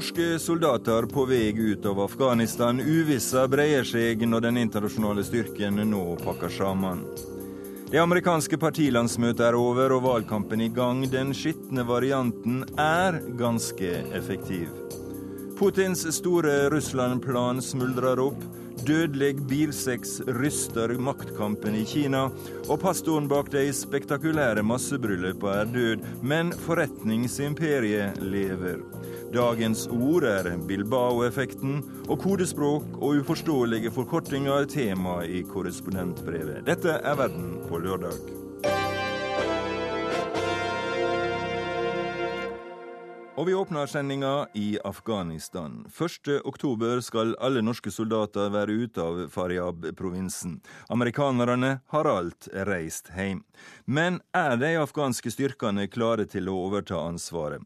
Norske soldater på vei ut av Afghanistan. Uvissa breier seg når den internasjonale styrken nå pakker sammen. Det amerikanske partilandsmøtet er over og valgkampen i gang. Den skitne varianten er ganske effektiv. Putins store Russland-plan smuldrer opp. Dødelig bilsex ryster maktkampen i Kina, og pastoren bak de spektakulære massebryllupene er død, men forretningsimperiet lever. Dagens ord er Bilbao-effekten, og kodespråk og uforståelige forkortinger er tema i korrespondentbrevet. Dette er Verden på lørdag. Og vi åpner sendinga i Afghanistan. 1.10 skal alle norske soldater være ute av Faryab-provinsen. Amerikanerne har alt reist hjem. Men er de afghanske styrkene klare til å overta ansvaret?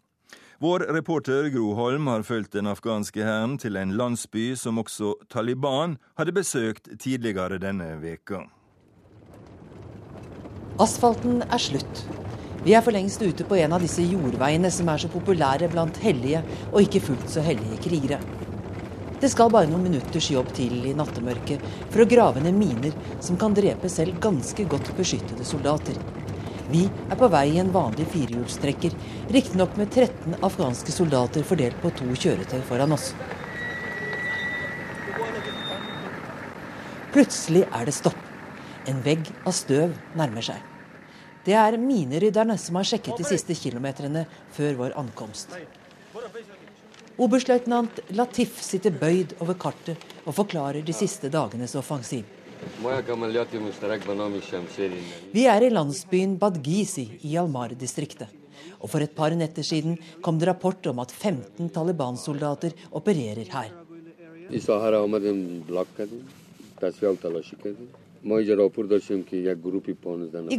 Vår reporter Gro Holm har fulgt den afghanske hæren til en landsby som også Taliban hadde besøkt tidligere denne veka. Asfalten er slutt. Vi er for lengst ute på en av disse jordveiene som er så populære blant hellige og ikke fullt så hellige krigere. Det skal bare noen minutters jobb til i nattemørket for å grave ned miner som kan drepe selv ganske godt beskyttede soldater. Vi er på vei i en vanlig firehjulstrekker, riktignok med 13 afghanske soldater fordelt på to kjøretøy foran oss. Plutselig er det stopp. En vegg av støv nærmer seg. Det er minerydderne som har sjekket de siste kilometerne før vår ankomst. Oberstløytnant Latif sitter bøyd over kartet og forklarer de siste dagenes offensiv. Vi er i landsbyen Badgisi i Almar-distriktet. Og for et par netter siden kom det rapport om at 15 Taliban-soldater opererer her. I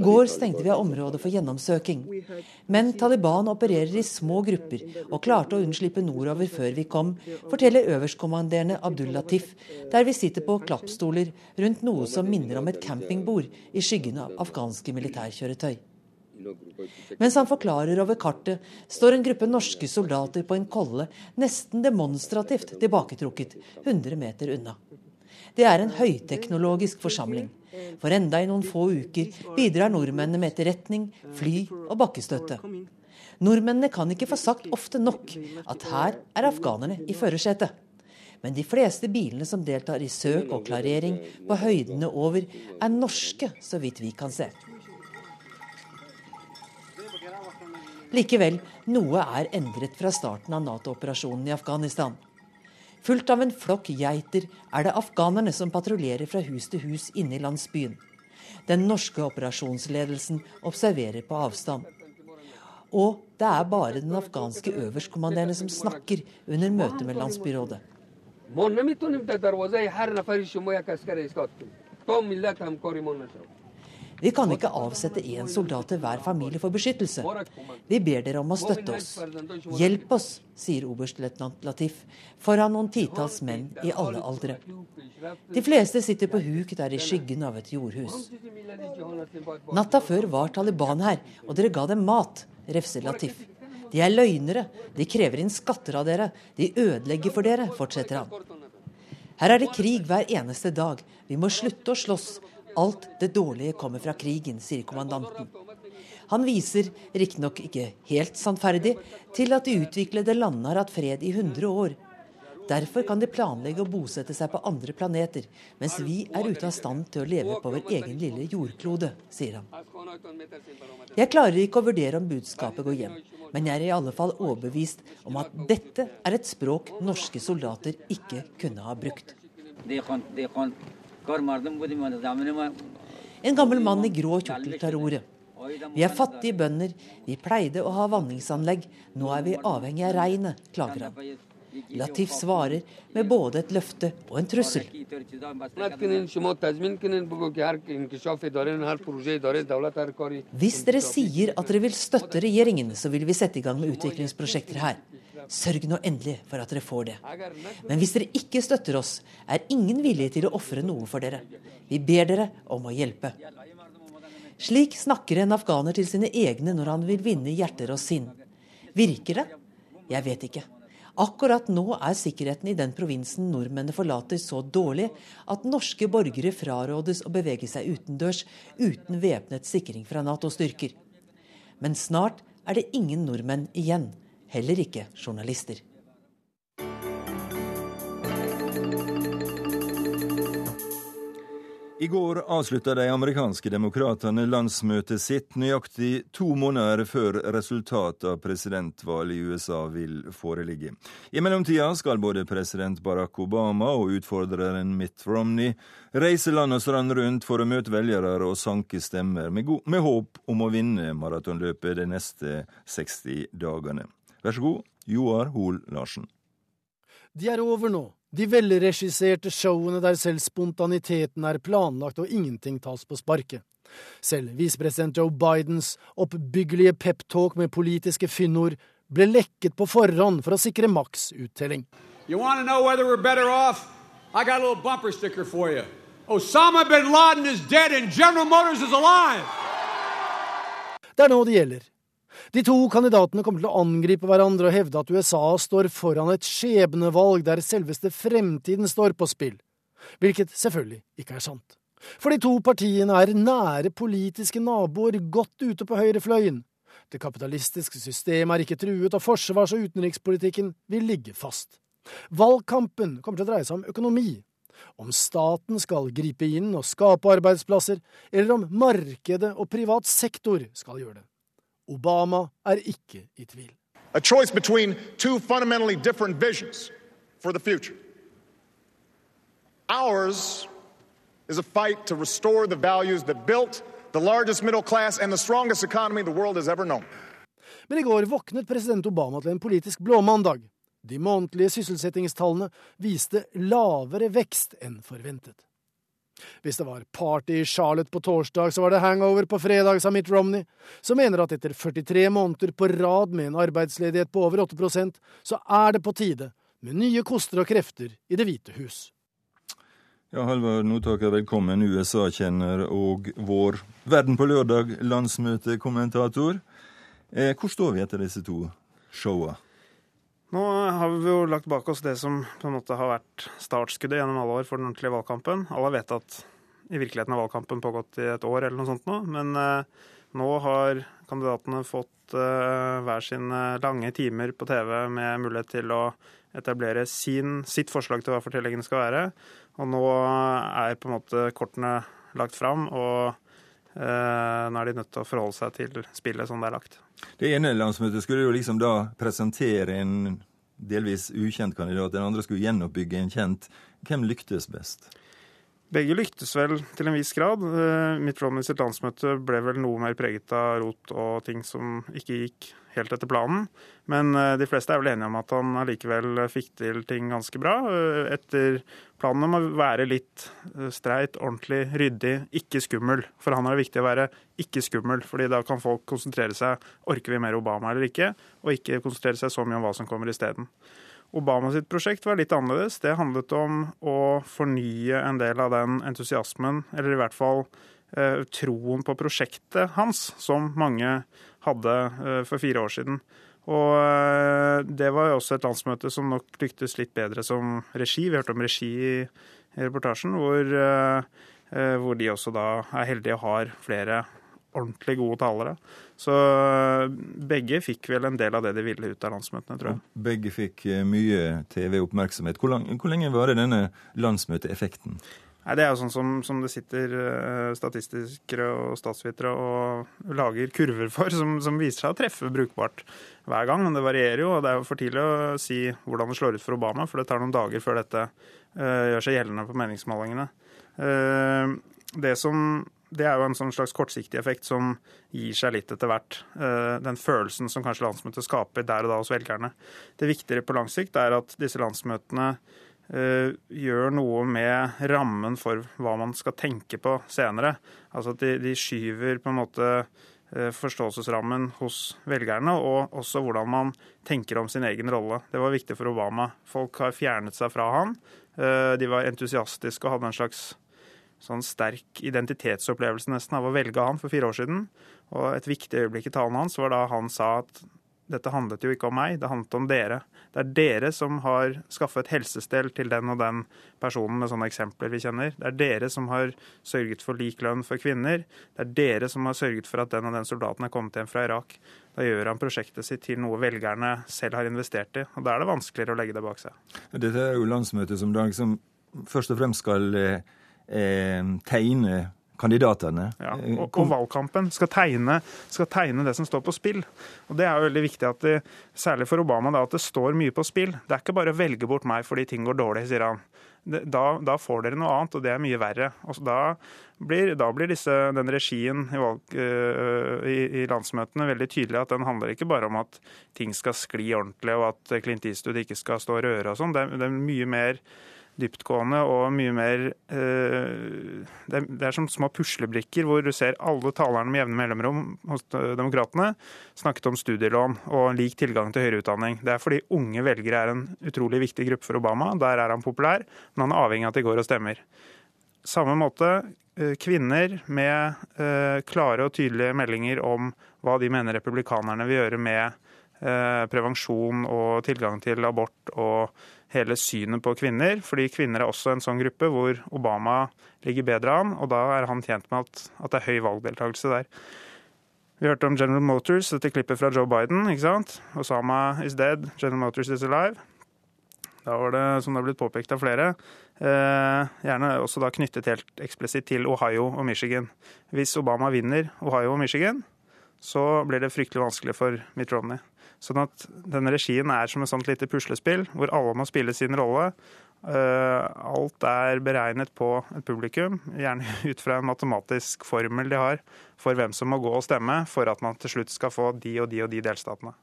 går stengte vi av området for gjennomsøking. Men Taliban opererer i små grupper og klarte å unnslippe nordover før vi kom, forteller øverstkommanderende Abdul Latif, der vi sitter på klappstoler rundt noe som minner om et campingbord i skyggen av afghanske militærkjøretøy. Mens han forklarer over kartet, står en gruppe norske soldater på en kolle nesten demonstrativt tilbaketrukket 100 meter unna. Det er en høyteknologisk forsamling. For enda i noen få uker bidrar nordmennene med etterretning, fly og bakkestøtte. Nordmennene kan ikke få sagt ofte nok at her er afghanerne i førersetet. Men de fleste bilene som deltar i søk og klarering på høydene over, er norske, så vidt vi kan se. Likevel, noe er endret fra starten av Nato-operasjonen i Afghanistan. Fulgt av en flokk geiter er det afghanerne som patruljerer fra hus til hus inne i landsbyen. Den norske operasjonsledelsen observerer på avstand. Og det er bare den afghanske øverstkommanderende som snakker under møtet med landsbyrådet. Vi kan ikke avsette én soldat til hver familie for beskyttelse. Vi ber dere om å støtte oss. Hjelp oss, sier oberstløytnant Latif foran noen titalls menn i alle aldre. De fleste sitter på huk der i skyggen av et jordhus. Natta før var Taliban her, og dere ga dem mat, refser Latif. De er løgnere, de krever inn skatter av dere, de ødelegger for dere, fortsetter han. Her er det krig hver eneste dag, vi må slutte å slåss, Alt det dårlige kommer fra krigen, sier kommandanten. Han viser, riktignok ikke helt sannferdig, til at de utviklede landene har hatt fred i 100 år. Derfor kan de planlegge å bosette seg på andre planeter, mens vi er ute av stand til å leve på vår egen lille jordklode, sier han. Jeg klarer ikke å vurdere om budskapet går hjem, men jeg er i alle fall overbevist om at dette er et språk norske soldater ikke kunne ha brukt. En gammel mann i grå kjortel tar ordet. Vi er fattige bønder, vi pleide å ha vanningsanlegg, nå er vi avhengig av regnet, klager han. Latif svarer med både et løfte og en trussel. Hvis dere sier at dere vil støtte regjeringen, så vil vi sette i gang med utviklingsprosjekter her. Sørg nå endelig for at dere får det. Men hvis dere ikke støtter oss, er ingen villige til å ofre noe for dere. Vi ber dere om å hjelpe. Slik snakker en afghaner til sine egne når han vil vinne hjerter og sinn. Virker det? Jeg vet ikke. Akkurat nå er sikkerheten i den provinsen nordmennene forlater så dårlig at norske borgere frarådes å bevege seg utendørs uten væpnet sikring fra Nato-styrker. Men snart er det ingen nordmenn igjen, heller ikke journalister. I går avslutta de amerikanske demokratene landsmøtet sitt nøyaktig to måneder før resultatet av presidentvalget i USA vil foreligge. I mellomtida skal både president Barack Obama og utfordreren Mitt Romney reise land og strand rundt for å møte velgere og sanke stemmer, med, med håp om å vinne maratonløpet de neste 60 dagene. Vær så god, Joar Hoel Larsen. De er over nå, de velregisserte showene der selv spontaniteten er planlagt og ingenting tas på sparket. Selv visepresident Joe Bidens oppbyggelige peptalk med politiske fyndord ble lekket på forhånd for å sikre maks uttelling. Osama bin Laden is dead and General Motors is alive! Det er nå det gjelder. De to kandidatene kommer til å angripe hverandre og hevde at USA står foran et skjebnevalg der selveste fremtiden står på spill, hvilket selvfølgelig ikke er sant. For de to partiene er nære politiske naboer godt ute på høyrefløyen. Det kapitalistiske systemet er ikke truet, og forsvars- og utenrikspolitikken vil ligge fast. Valgkampen kommer til å dreie seg om økonomi, om staten skal gripe inn og skape arbeidsplasser, eller om markedet og privat sektor skal gjøre det. Obama er ikke i tvil. A choice between two fundamentally different visions for the future. Ours is a fight to restore the values that built the largest middle class and the strongest economy the world has ever known. Men i går våknet president Obama til en politisk blåmandag. De månedlige sysselsettingstallene viste lavere vekst enn forventet. Hvis det var party i Charlotte på torsdag, så var det hangover på fredag, sa Mitt Romney, som mener at etter 43 måneder på rad med en arbeidsledighet på over 8% så er det på tide med nye koster og krefter i Det hvite hus. Ja, Halvard Notaker, velkommen, USA-kjenner og vår Verden på lørdag landsmøtekommentator. Eh, hvor står vi etter disse to showa? Nå har vi jo lagt bak oss det som på en måte har vært startskuddet gjennom alle år for den ordentlige valgkampen. Alle vet at i virkeligheten har valgkampen pågått i et år eller noe sånt nå. Men eh, nå har kandidatene fått eh, hver sine lange timer på TV med mulighet til å etablere sin, sitt forslag til hva fortellingen skal være. Og nå er på en måte kortene lagt fram, og nå er de nødt til å forholde seg til spillet som det er lagt. Det ene landsmøtet skulle jo liksom da presentere en delvis ukjent kandidat, den andre skulle gjenoppbygge en kjent. Hvem lyktes best? Begge lyktes vel til en viss grad. Eh, Mitt sitt landsmøte ble vel noe mer preget av rot og ting som ikke gikk helt etter planen. Men eh, de fleste er vel enige om at han allikevel fikk til ting ganske bra. Eh, etter planen om å være litt streit, ordentlig, ryddig, ikke skummel. For han er det viktig å være ikke skummel, fordi da kan folk konsentrere seg orker vi mer Obama eller ikke, og ikke konsentrere seg så mye om hva som kommer isteden. Obama sitt prosjekt var litt annerledes. Det handlet om å fornye en del av den entusiasmen, eller i hvert fall eh, troen på prosjektet hans, som mange hadde eh, for fire år siden. Og eh, det var jo også et landsmøte som nok lyktes litt bedre som regi. Vi hørte om regi i, reportasjen, hvor, eh, hvor de også da er heldige og har flere ordentlig gode talere. Så begge fikk vel en del av det de ville ut av landsmøtene, tror jeg. Begge fikk mye TV-oppmerksomhet. Hvor, hvor, lenge varer denne landsmøteeffekten? Nei, Det er jo sånn som, som det sitter uh, statistikere og statsvitere og lager kurver for, som, som, viser seg å treffe brukbart hver gang. Men det varierer jo, og det er jo for tidlig å si hvordan det slår ut for Obama, for det tar noen dager før dette uh, gjør seg gjeldende på meningsmålingene. Uh, det som det er jo en sånn slags kortsiktig effekt som gir seg litt etter hvert. Eh, den følelsen som kanskje landsmøtet skaper der og da hos velgerne. Det viktigere på lang sikt er at disse landsmøtene eh, gjør noe med rammen for hva man skal tenke på senere. Altså at de, de skyver på en måte eh, forståelsesrammen hos velgerne, og også hvordan man tenker om sin egen rolle. Det var viktig for Obama. Folk har fjernet seg fra han. De var entusiastiske og hadde en slags sånn sterk identitetsopplevelse nesten av å velge han for fire år siden. Og et viktig øyeblikk i talen hans var da han sa at dette handlet jo ikke om meg, det handlet om dere. Det er dere som har skaffet helsestell til den og den personen med sånne eksempler vi kjenner. Det er dere som har sørget for lik lønn for kvinner. Det er dere som har sørget for at den og den soldaten er kommet hjem fra Irak. Da gjør han prosjektet sitt til noe velgerne selv har investert i. Og da er det vanskeligere å legge det bak seg. Dette er jo landsmøtet som dag, som først og fremst skal eh, eh tegne kandidatene. Ja, eh, og, og, valgkampen skal tegne, skal tegne, det som står på spill. Og Det er jo veldig viktig, at det, særlig for Obama, da, at det står mye på spill. Det er ikke bare å velge bort meg fordi ting går dårlig, sier han. Da, da får dere noe annet, og det er mye verre. Og da blir, da blir disse, den regien i, valg, uh, i, i, landsmøtene veldig tydelig at den handler ikke bare om at ting skal skli ordentlig, og at Clint Eastwood ikke skal stå og røre og sånn. Det, det er mye mer dyptgående og mye mer eh, det, er, som små puslebrikker hvor du ser alle talerne med jevne mellomrom hos demokratene snakket om studielån og lik tilgang til høyere utdanning. Det er fordi unge velgere er en utrolig viktig gruppe for Obama. Der er han populær, men han er avhengig av at de går og stemmer. Samme måte eh, kvinner med eh, klare og tydelige meldinger om hva de mener republikanerne vil gjøre med prevensjon og tilgang til abort og hele synet på kvinner. Fordi kvinner er også en sånn gruppe hvor Obama ligger bedre an, og da er han tjent med at, at det er høy valgdeltakelse der. Vi hørte om General Motors, dette klippet fra Joe Biden. ikke sant? Osama is dead, General Motors is alive. Da var det, som det har blitt påpekt av flere, eh, gjerne også da knyttet helt eksplisitt til Ohio og Michigan. Hvis Obama vinner Ohio og Michigan, så blir det fryktelig vanskelig for Mitt Romney. Sånn at denne regien er som et sånt lite puslespill hvor alle må spille sin rolle. Eh, alt er beregnet på et publikum, gjerne ut fra en matematisk formel de har for hvem som må gå og stemme for at man til slutt skal få de og de og de delstatene.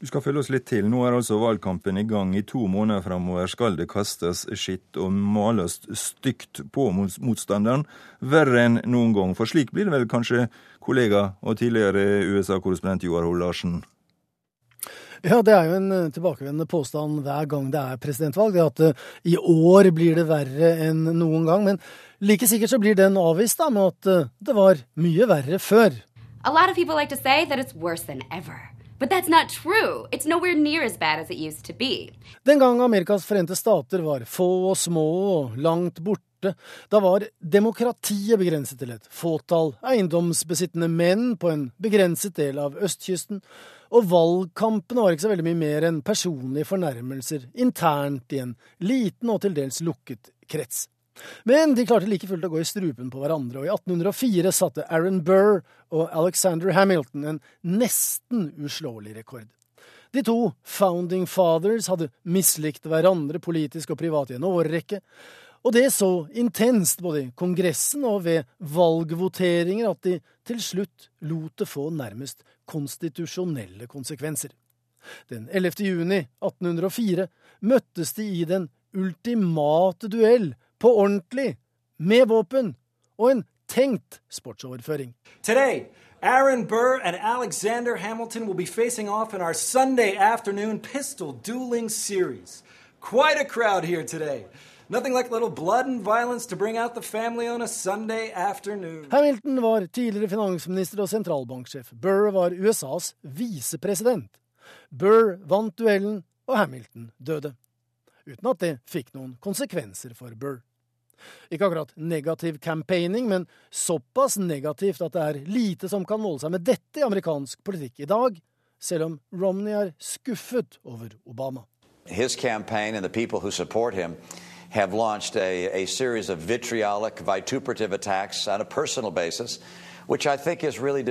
Du skal følge oss litt til. Nå er altså valgkampen i gang. I to måneder framover skal det kastes skitt og males stygt på motstanderen. Verre enn noen gang. For slik blir det vel kanskje kollega og tidligere USA-korrespondent Joar Hoel Larsen? Ja, det er jo en eh, tilbakevendende påstand hver gang det er presidentvalg. Det at uh, i år blir det verre enn noen gang. Men like sikkert så blir den avvist da, med at uh, det var mye verre før. A lot of people like to say that it's worse than ever. But that's not true. It's nowhere near as bad as it used to be. Den gang Amerikas forente stater var få og små og langt borte, da var demokratiet begrenset til et fåtall eiendomsbesittende menn på en begrenset del av østkysten, og valgkampene var ikke så veldig mye mer enn personlige fornærmelser internt i en liten og til dels lukket krets. Men de klarte like fullt å gå i strupen på hverandre, og i 1804 satte Aaron Burr og Alexander Hamilton en nesten uslåelig rekord. De to founding fathers hadde mislikt hverandre politisk og privat i en årrekke, og det så intenst både i Kongressen og ved valgvoteringer at de til slutt lot det få nærmest konstitusjonelle konsekvenser. Den 11. juni 1804 møttes de i den ultimate duell, på ordentlig, med våpen og en tenkt sportsoverføring. Today, Aaron Burr and Alexander Hamilton will be facing off in our Sunday afternoon pistol dueling series. Quite a crowd here today. Nothing like a little blood and violence to bring out the family on a Sunday afternoon. Hamilton var tidligere finansminister og sentralbanksjef. Burr var USAs visepresident. Burr vant duellen, og Hamilton døde. Uten at det fikk noen konsekvenser for Burr. Ikke akkurat negativ campaigning, men såpass negativt at det er lite som kan måle seg med dette i amerikansk politikk i dag, selv om Romney er skuffet over Obama. His campaign and the people who support him have launched a, a series of vitriolic, vituperative attacks on a personal basis. Really.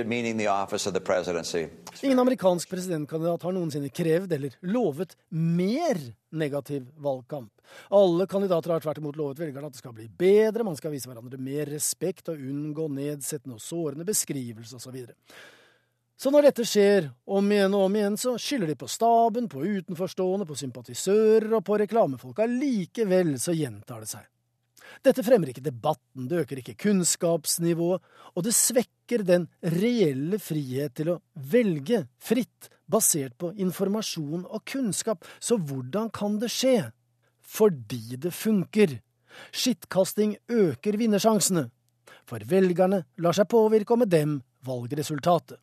Ingen amerikansk presidentkandidat har noensinne krevd eller lovet mer negativ valgkamp. Alle kandidater har tvert imot lovet velgerne at det skal bli bedre, man skal vise hverandre mer respekt og unngå nedsettende og sårende beskrivelser osv. Så når dette skjer om igjen og om igjen, så skylder de på staben, på utenforstående, på sympatisører og på reklamefolka. Likevel så gjentar det seg. Dette fremmer ikke debatten, det øker ikke kunnskapsnivået, og det svekker den reelle frihet til å velge fritt, basert på informasjon og kunnskap. Så hvordan kan det skje? Fordi det funker. Skittkasting øker vinnersjansene. For velgerne lar seg påvirke, og med dem valgresultatet.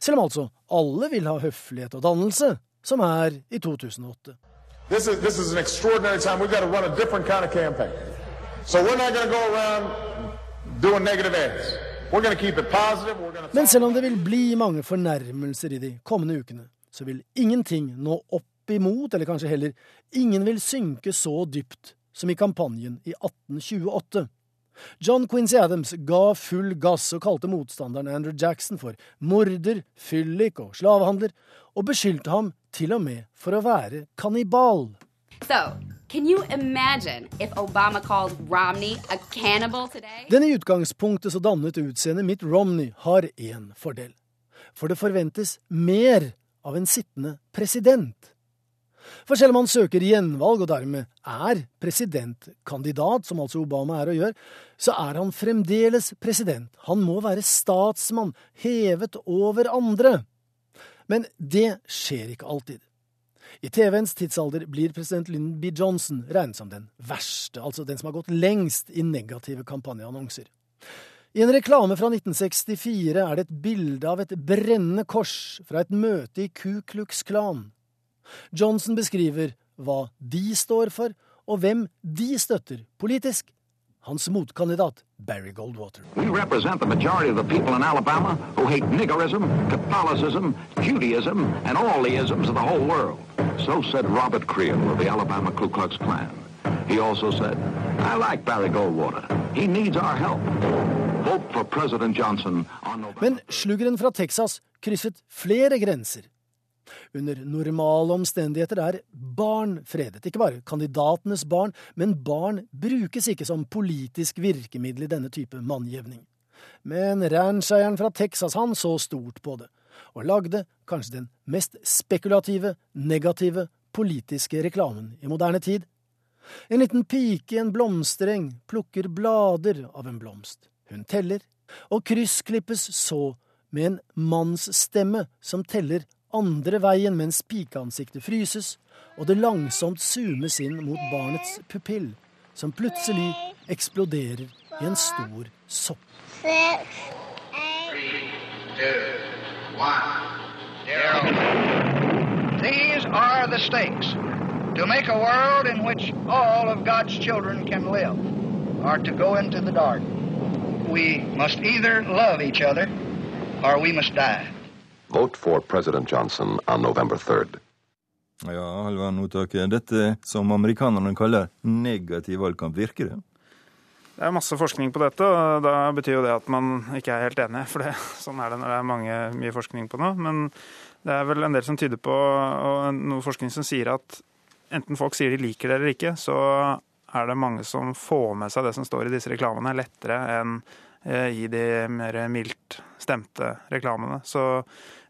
Selv om altså alle vil ha høflighet og dannelse, som er i 2008. This is, this is an extraordinary time. We've got to run a different kind of campaign. So we're not going to go around doing negative ads. We're going to keep it positive. We're going to Men selv om det vil bli mange fornærmelser i de kommende ukene, så vil ingenting nå opp imot, eller kanskje heller ingen vil synke så dypt som i kampanjen i 1828. John Quincy Adams ga full gass og kalte motstanderen Andrew Jackson for morder, fyllik og slavehandler, og beskyldte ham til og med for å være kannibal. So, Den i utgangspunktet så dannet utseendet Mitt Romney har én fordel. For det forventes mer av en sittende president. For selv om han søker gjenvalg og dermed er presidentkandidat, som altså Obama er og gjør, så er han fremdeles president. Han må være statsmann, hevet over andre. Men det skjer ikke alltid. I TV-ens tidsalder blir president Lyndon B. Johnson regnet som den verste, altså den som har gått lengst i negative kampanjeannonser. I en reklame fra 1964 er det et bilde av et brennende kors fra et møte i Ku Klux Klan. Johnson beskriver hva de står for, og hvem de støtter politisk. Hans motkandidat Barry Goldwater. We represent the majority of the people in Alabama who hate niggerism, Catholicism, Judaism, and all the isms of the whole world. So said Robert Creel of the Alabama Ku Klux Klan. He also said, I like Barry Goldwater. He needs our help. Vote for President Johnson on November Men sluggeren fra Texas krysset flere grenser under normale omstendigheter er barn fredet. Ikke bare kandidatenes barn, men barn brukes ikke som politisk virkemiddel i denne type mannjevning. Men rancheieren fra Texas han så stort på det, og lagde kanskje den mest spekulative, negative politiske reklamen i moderne tid. En liten pike i en blomstereng plukker blader av en blomst. Hun teller, og kryssklippes så med en mannsstemme som teller andre veien mens pikeansiktet fryses, og det langsomt zoomes inn mot barnets pupill, som plutselig eksploderer i en stor sopp. These are the stakes. To make a world in which all of God's children can live, or to go into the dark. We must either love each other, or we must die. Vote for President Johnson on November 3rd. Ja, Halvard Notaket. Dette som amerikanerne kaller negativ valgkamp, virker det? Det er masse forskning på dette, og da betyr jo det at man ikke er helt enig. For det, sånn er det når det er mange, mye forskning på noe. Men det er vel en del som tyder på, og noe forskning som sier at enten folk sier de liker det eller ikke, så er det mange som får med seg det som står i disse reklamene, lettere enn i de mer mildt stemte reklamene. Så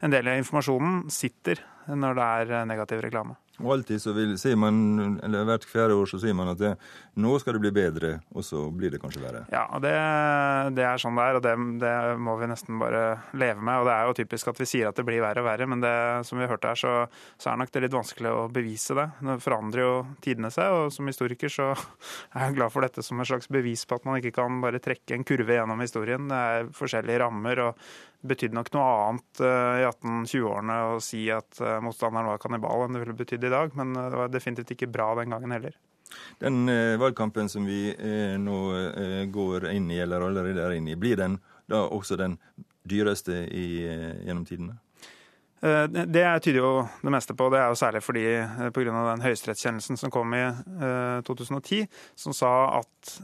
en del av informasjonen sitter når det er negativ reklame. Og alltid så vil, sier man, eller Hvert fjerde år så sier man at det, nå skal det bli bedre, og så blir det kanskje verre. Ja, det, det er sånn det er, og det, det, må vi nesten bare leve med. og Det er jo typisk at vi sier at det blir verre og verre, men det, som vi hørte her, så, så er nok det litt vanskelig å bevise det. Nå forandrer jo tidene seg, og som historiker så er jeg glad for dette som et slags bevis på at man ikke kan bare trekke en kurve gjennom historien. Det er forskjellige rammer. og betydde nok noe annet eh, i 1820-årene å si at eh, motstanderen var kannibal enn det ville betydd i dag, men eh, det var definitivt ikke bra den gangen heller. Den valgkampen som vi nå går inn i, eller allerede er inne i, blir den da også den dyreste i, gjennom tidene? Det tyder jo det meste på. Det er jo særlig fordi pga. den høyesterettskjennelsen som kom i 2010, som sa at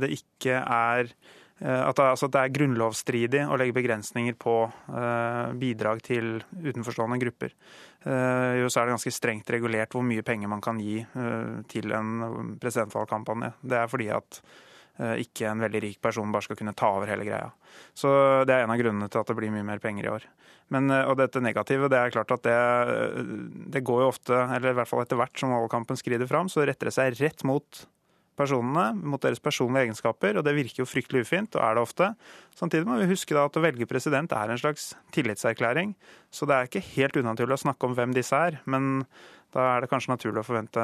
det ikke er at det, altså det, er grunnlovsstridig å legge begrensninger på uh, bidrag til utenforstående grupper. Uh, jo så er det ganske strengt regulert hvor mye penger man kan gi uh, til en presidentvalgkampanje. Det er fordi at ikke en veldig rik person bare skal kunne ta over hele greia. Så Det er en av grunnene til at det blir mye mer penger i år. Men, og dette negative, det er klart at det, det går jo ofte, eller i hvert fall etter hvert som valgkampen skrider fram, så retter det seg rett mot personene mot deres personlige egenskaper, og det virker jo fryktelig ufint, og er det ofte. Samtidig må vi huske at å velge president er en slags tillitserklæring, så det er ikke helt unaturlig å snakke om hvem disse er. Men da er det kanskje naturlig å forvente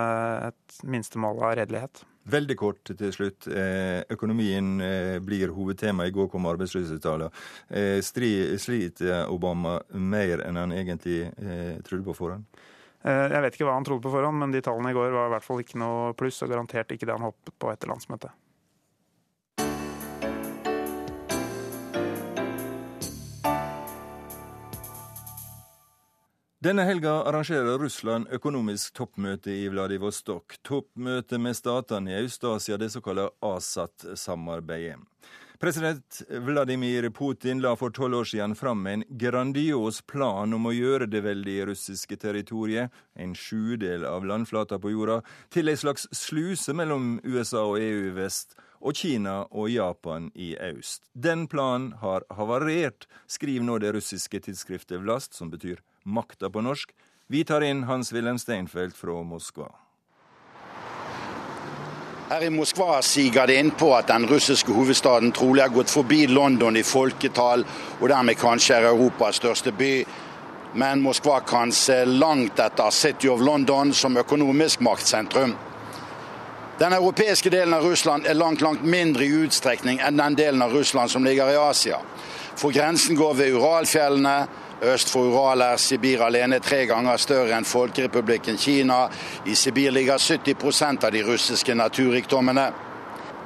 et minstemål av redelighet. Veldig kort til slutt. Eh, økonomien eh, blir hovedtema. I går kom arbeidsløshetstallene. Eh, sliter Obama mer enn han egentlig trodde på forhånd? Jeg vet ikke hva han trodde på forhånd, men de tallene i går var i hvert fall ikke noe pluss, og garantert ikke det han hoppet på etter landsmøtet. Denne helga arrangerer Russland økonomisk toppmøte i Vladivostok. Toppmøte med statene i Øst-Asia, det såkalte ASAT-samarbeidet. President Vladimir Putin la for tolv år siden fram en grandios plan om å gjøre det veldige russiske territoriet, en sjudel av landflata på jorda, til ei slags sluse mellom USA og EU i vest og Kina og Japan i øst. Den planen har havarert, skriver nå det russiske tidsskriftet Vlast, som betyr makta på norsk. Vi tar inn Hans-Wilhelm Steinfeld fra Moskva. Her i Moskva siger det inn på at den russiske hovedstaden trolig har gått forbi London i folketall, og dermed kanskje er Europas største by. Men Moskva kan se langt etter City of London som økonomisk maktsentrum. Den europeiske delen av Russland er langt, langt mindre i utstrekning enn den delen av Russland som ligger i Asia. For grensen går ved Uralfjellene, Øst for Ural er Sibir alene tre ganger større enn Folkerepublikken Kina. I Sibir ligger 70% av de russiske naturrikdommene.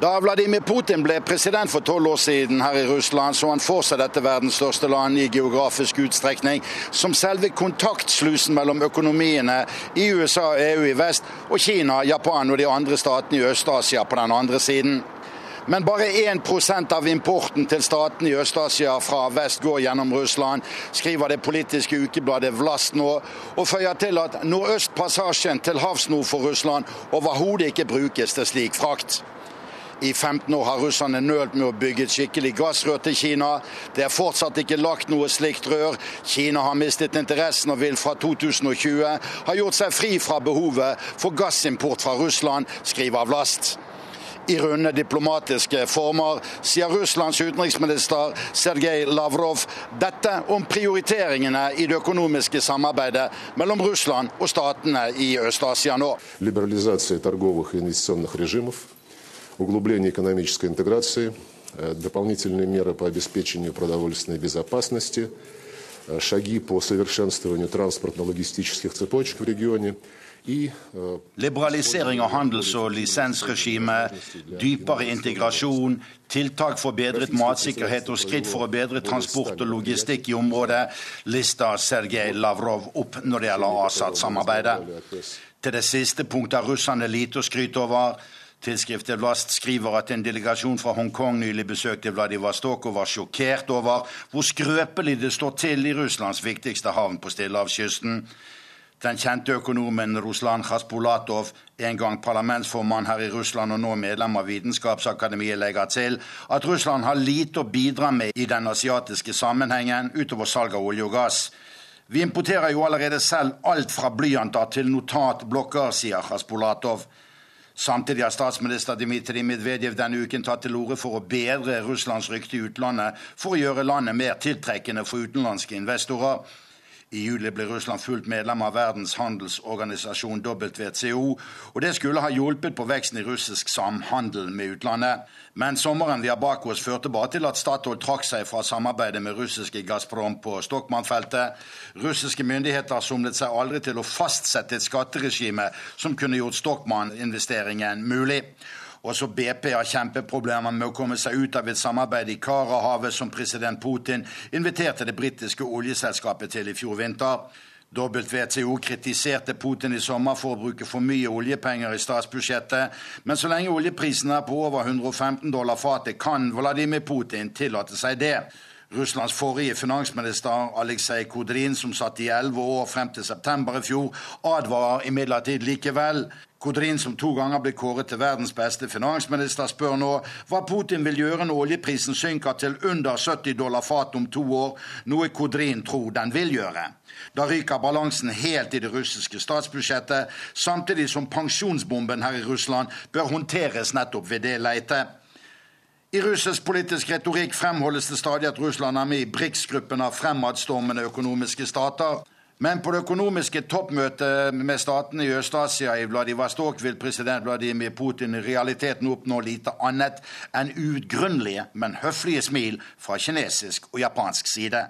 Da Vladimir Putin ble president for tolv år siden her i Russland, så han for seg dette verdens største land i geografisk utstrekning som selve kontaktslusen mellom økonomiene i USA og EU i vest, og Kina, Japan og de andre statene i Øst-Asia på den andre siden. Men bare 1% av importen til statene i Øst-Asia fra vest går gjennom Russland, skriver det politiske ukebladet Vlast nå, og føyer til at Nordøstpassasjen til havs nord for Russland overhodet ikke brukes til slik frakt. I 15 år har russerne nølt med å bygge et skikkelig gassrør til Kina. Det er fortsatt ikke lagt noe slikt rør. Kina har mistet interessen og vil fra 2020 ha gjort seg fri fra behovet for gassimport fra Russland, skriver Avlast. i runde diplomatiske former, sier Russlands utenriksminister Sergej Lavrov dette om prioriteringene i det økonomiske samarbeidet mellom Russland og statene i Øst-Asia nå углубление экономической интеграции, дополнительные меры по обеспечению продовольственной безопасности, шаги по совершенствованию транспортно-логистических цепочек в регионе – Eh, Liberalisering av handels- og lisensregime, dypere integrasjon, tiltak for bedret matsikkerhet og skritt for å bedre transport og logistikk i området, lister Sergej Lavrov opp når det gjelder Assad-samarbeidet. Til det siste punktet har russerne lite å skryte over. Tidsskriftet Vlast skriver at en delegasjon fra Hongkong nylig besøkte Vladivostok og var sjokkert over hvor skrøpelig det står til i Russlands viktigste havn på Stillehavskysten. Den kjente økonomen Ruslan Khaspolatov, en gang parlamentsformann her i Russland og nå medlem av Vitenskapsakademiet, legger til at Russland har lite å bidra med i den asiatiske sammenhengen utover salg av olje og gass. Vi importerer jo allerede selv alt fra blyanter til notatblokker, sier Khaspolatov. Samtidig har statsminister Dmitrij Medvedev denne uken tatt til orde for å bedre Russlands rykte i utlandet for å gjøre landet mer tiltrekkende for utenlandske investorer. I juli ble Russland fullt medlem av Verdens handelsorganisasjon WTO, og det skulle ha hjulpet på veksten i russisk samhandel med utlandet. Men sommeren vi har bak oss, førte bare til at Statoil trakk seg fra samarbeidet med russiske Gazprom på Stokmann-feltet. Russiske myndigheter somlet seg aldri til å fastsette et skatteregime som kunne gjort Stokmann-investeringen mulig. Også BP har kjempeproblemer med å komme seg ut av et samarbeid i Karahavet som president Putin inviterte det britiske oljeselskapet til i fjor vinter. WTO kritiserte Putin i sommer for å bruke for mye oljepenger i statsbudsjettet, men så lenge oljeprisen er på over 115 dollar fatet, kan Vladimir Putin tillate seg det. Russlands forrige finansminister Aleksej Kodrin, som satt i elleve år frem til september i fjor, advarer imidlertid likevel. Kodrin, som to ganger ble kåret til verdens beste finansminister, spør nå hva Putin vil gjøre når oljeprisen synker til under 70 dollar fat om to år, noe Kodrin tror den vil gjøre. Da ryker balansen helt i det russiske statsbudsjettet, samtidig som pensjonsbomben her i Russland bør håndteres nettopp ved det leitet. I russisk politisk retorikk fremholdes det stadig at Russland er med i BRICS-gruppen av fremadstormende økonomiske stater. Men på det økonomiske toppmøtet med statene i Øst-Asia i Vladivostok vil president Vladimir Putin i realiteten oppnå lite annet enn uutgrunnelige, men høflige smil fra kinesisk og japansk side.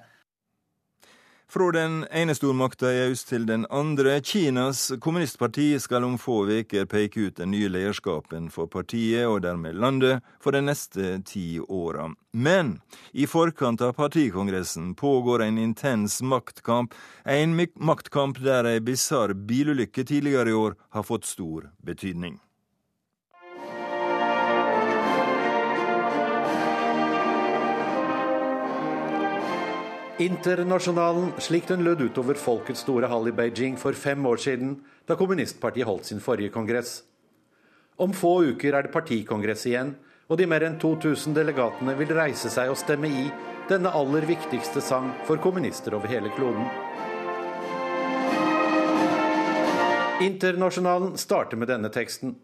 Fra den ene stormakta i øst til den andre. Kinas kommunistparti skal om få uker peke ut den nye lederskapen for partiet, og dermed landet, for de neste ti åra. Men i forkant av partikongressen pågår en intens maktkamp, en maktkamp der ei bisarr bilulykke tidligere i år har fått stor betydning. Internasjonalen slik den lød utover Folkets store hall i Beijing for fem år siden, da kommunistpartiet holdt sin forrige kongress. Om få uker er det partikongress igjen, og de mer enn 2000 delegatene vil reise seg og stemme i denne aller viktigste sang for kommunister over hele kloden. Internasjonalen starter med denne teksten.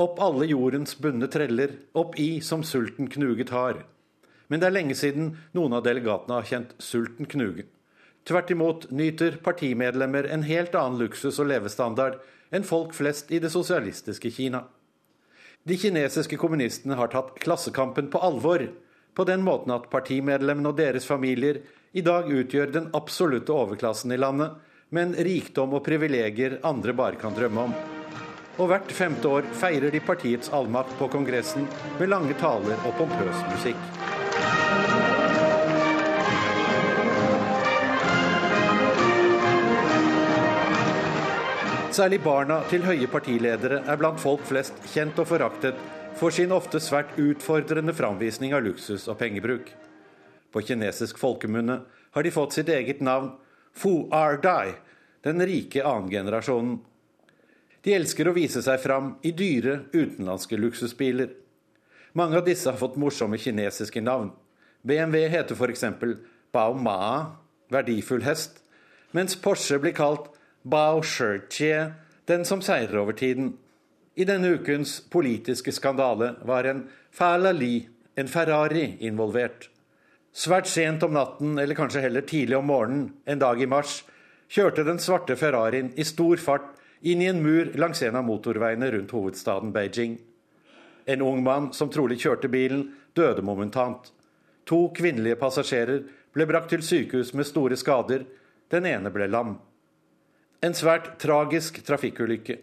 Opp alle jordens bunne treller, opp i som sulten knuget har. Men det er lenge siden noen av delegatene har kjent sulten knugen. Tvert imot nyter partimedlemmer en helt annen luksus og levestandard enn folk flest i det sosialistiske Kina. De kinesiske kommunistene har tatt klassekampen på alvor, på den måten at partimedlemmene og deres familier i dag utgjør den absolutte overklassen i landet, med en rikdom og privilegier andre bare kan drømme om. Og hvert femte år feirer de partiets allmakt på Kongressen med lange taler og pompøs musikk. Særlig barna til høye partiledere er blant folk flest kjent og foraktet for sin ofte svært utfordrende framvisning av luksus og pengebruk. På kinesisk folkemunne har de fått sitt eget navn Fu Ar Dai, den rike annengenerasjonen. De elsker å vise seg fram i dyre utenlandske luksusbiler. Mange av disse har fått morsomme kinesiske navn. BMW heter f.eks. Bao Ma, verdifull hest, mens Porsche blir kalt Bao Shirchie, den som seirer over tiden. I denne ukens politiske skandale var en Falali, en Ferrari, involvert. Svært sent om natten, eller kanskje heller tidlig om morgenen, en dag i mars, kjørte den svarte Ferrarien i stor fart inn i en mur langs en av motorveiene rundt hovedstaden Beijing. En ung mann som trolig kjørte bilen, døde momentant. To kvinnelige passasjerer ble brakt til sykehus med store skader. Den ene ble lam. En svært tragisk trafikkulykke.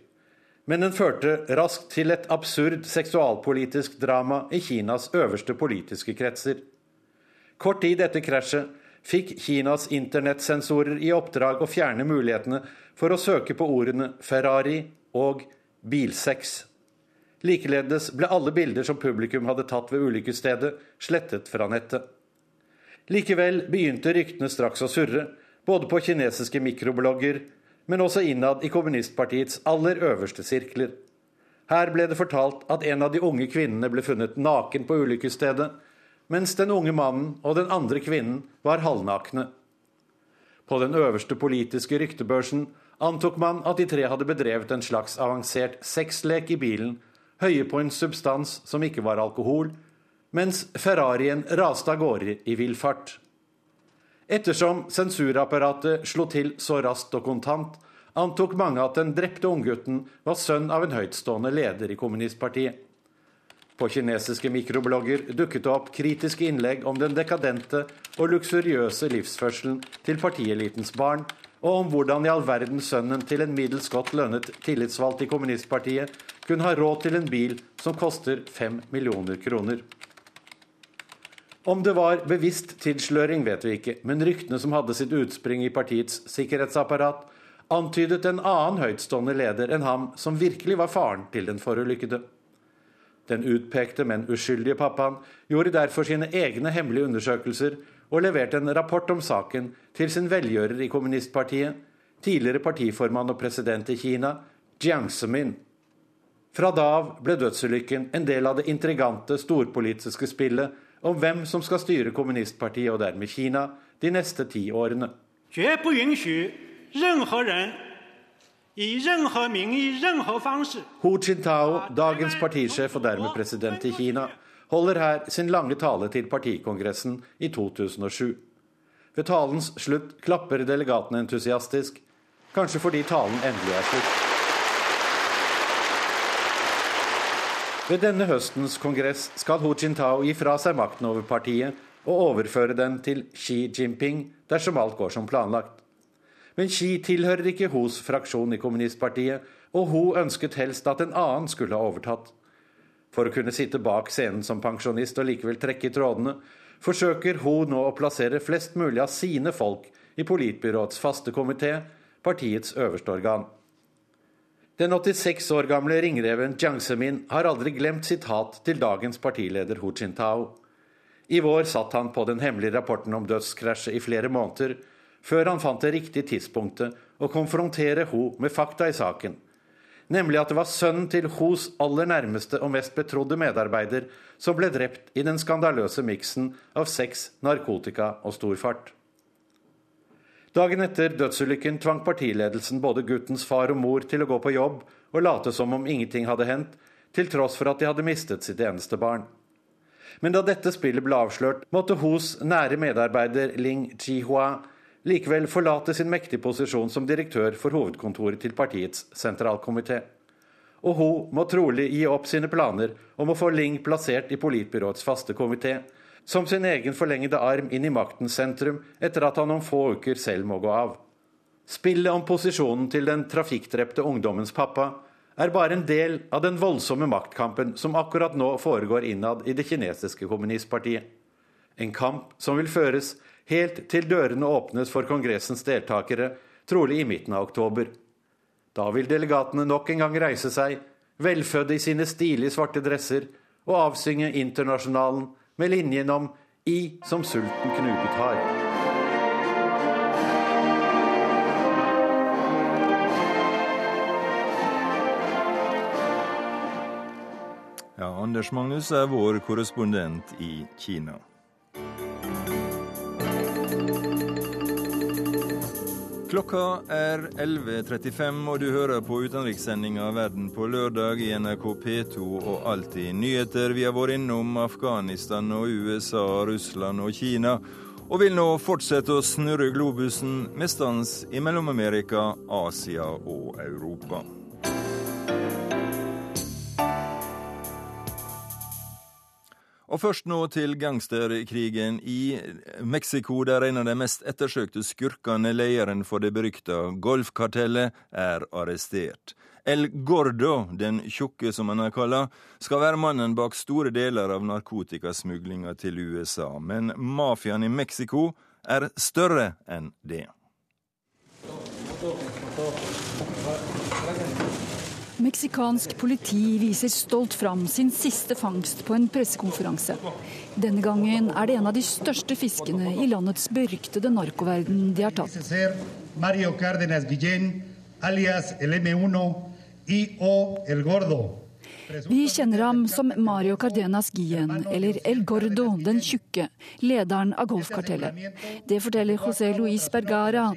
Men den førte raskt til et absurd seksualpolitisk drama i Kinas øverste politiske kretser. Kort tid etter krasjet fikk Kinas internettsensorer i oppdrag å fjerne mulighetene for å søke på ordene Ferrari og bilsex. Likeledes ble alle bilder som publikum hadde tatt ved ulykkesstedet, slettet fra nettet. Likevel begynte ryktene straks å surre, både på kinesiske mikroblogger, men også innad i kommunistpartiets aller øverste sirkler. Her ble det fortalt at en av de unge kvinnene ble funnet naken på ulykkesstedet, mens den unge mannen og den andre kvinnen var halvnakne. På den øverste politiske ryktebørsen antok man at de tre hadde bedrevet en slags avansert sexlek i bilen, høye på en substans som ikke var alkohol, mens Ferrarien raste av gårde i vill fart. Ettersom sensurapparatet slo til så raskt og kontant, antok mange at den drepte unggutten var sønn av en høytstående leder i kommunistpartiet. På kinesiske mikroblogger dukket det opp kritiske innlegg om den dekadente og luksuriøse livsførselen til partielitens barn, og om hvordan i all verden sønnen til en middels godt lønnet tillitsvalgt i kommunistpartiet kunne ha råd til en bil som koster fem millioner kroner. Om det var bevisst tilsløring, vet vi ikke, men ryktene som hadde sitt utspring i partiets sikkerhetsapparat, antydet en annen høytstående leder enn ham som virkelig var faren til den forulykkede. Den utpekte, men uskyldige pappaen gjorde derfor sine egne hemmelige undersøkelser og leverte en rapport om saken til sin velgjører i kommunistpartiet, tidligere partiformann og president i Kina, Jiang Zemin. Fra da av ble dødsulykken en del av det intrigante storpolitiske spillet om hvem som skal styre kommunistpartiet og dermed Kina de neste ti årene. Hu Jintao, dagens partisjef og dermed president i Kina, holder her sin lange tale til partikongressen i 2007. Ved talens slutt klapper delegatene entusiastisk, kanskje fordi talen endelig er slutt. Ved denne høstens kongress skal Hu Jintao gi fra seg makten over partiet og overføre den til Xi Jinping dersom alt går som planlagt. Men Xi tilhører ikke Hos fraksjon i kommunistpartiet, og Hu ønsket helst at en annen skulle ha overtatt. For å kunne sitte bak scenen som pensjonist og likevel trekke i trådene, forsøker Hu nå å plassere flest mulig av sine folk i politbyråets faste komité, partiets øverste organ. Den 86 år gamle ringreven Jiang Zemin har aldri glemt sitt hat til dagens partileder Hu Jintao. I vår satt han på den hemmelige rapporten om dødskrasjet i flere måneder, før han fant det riktige tidspunktet å konfrontere Hu med fakta i saken nemlig at det var sønnen til Hos aller nærmeste og mest betrodde medarbeider som ble drept i den skandaløse miksen av sex, narkotika og stor fart. Dagen etter dødsulykken tvang partiledelsen både guttens far og mor til å gå på jobb og late som om ingenting hadde hendt, til tross for at de hadde mistet sitt eneste barn. Men da dette spillet ble avslørt, måtte Hos nære medarbeider Ling Chihua likevel forlate sin mektige posisjon som direktør for hovedkontoret til partiets sentralkomité. Og Ho må trolig gi opp sine planer om å få Ling plassert i politbyråets faste komité, som sin egen forlengede arm inn i maktens sentrum, etter at han om få uker selv må gå av. Spillet om posisjonen til den trafikkdrepte ungdommens pappa er bare en del av den voldsomme maktkampen som akkurat nå foregår innad i det kinesiske kommunistpartiet. En kamp som vil føres helt til dørene åpnes for kongressens deltakere, trolig i midten av oktober. Da vil delegatene nok en gang reise seg, velfødde i sine stilige svarte dresser, og avsynge Internasjonalen med linjen om I som sulten knuget har. Ja, Anders Magnus er vår korrespondent i Kina. Klokka er 11.35, og du hører på utenrikssendinga Verden på lørdag i NRK P2 og Alltid nyheter. Vi har vært innom Afghanistan og USA, Russland og Kina, og vil nå fortsette å snurre globusen med stans i Mellom-Amerika, Asia og Europa. Og først nå til gangsterkrigen i Mexico, der en av de mest ettersøkte skurkene, lederen for det berykta golfkartellet, er arrestert. El Gordo, den tjukke som han er kalla, skal være mannen bak store deler av narkotikasmuglinga til USA. Men mafiaen i Mexico er større enn det. Meksikansk politi viser stolt fram sin siste fangst på en pressekonferanse. Denne gangen er det en av de største fiskene i landets beryktede narkoverden de har tatt. Mario Cárdenas Guillén, alias el M1 I.O. El Gordo. Vi kjenner ham som Mario Cardenas Guillen, eller El Gordo, den tjukke, lederen av golfkartellet. Det forteller José Luis Bergara,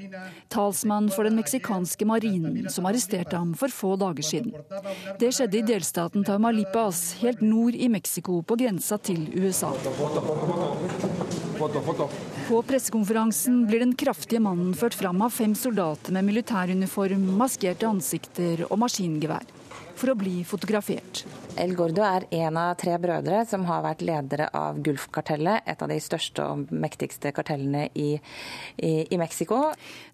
talsmann for den meksikanske marinen, som arresterte ham for få dager siden. Det skjedde i delstaten Tamaulipas, helt nord i Mexico, på grensa til USA. På pressekonferansen blir den kraftige mannen ført fram av fem soldater med militæruniform, maskerte ansikter og maskingevær for å bli fotografert. El Gordo er en av tre brødre som har vært ledere av Gulfkartellet, et av de største og mektigste kartellene i, i, i Mexico.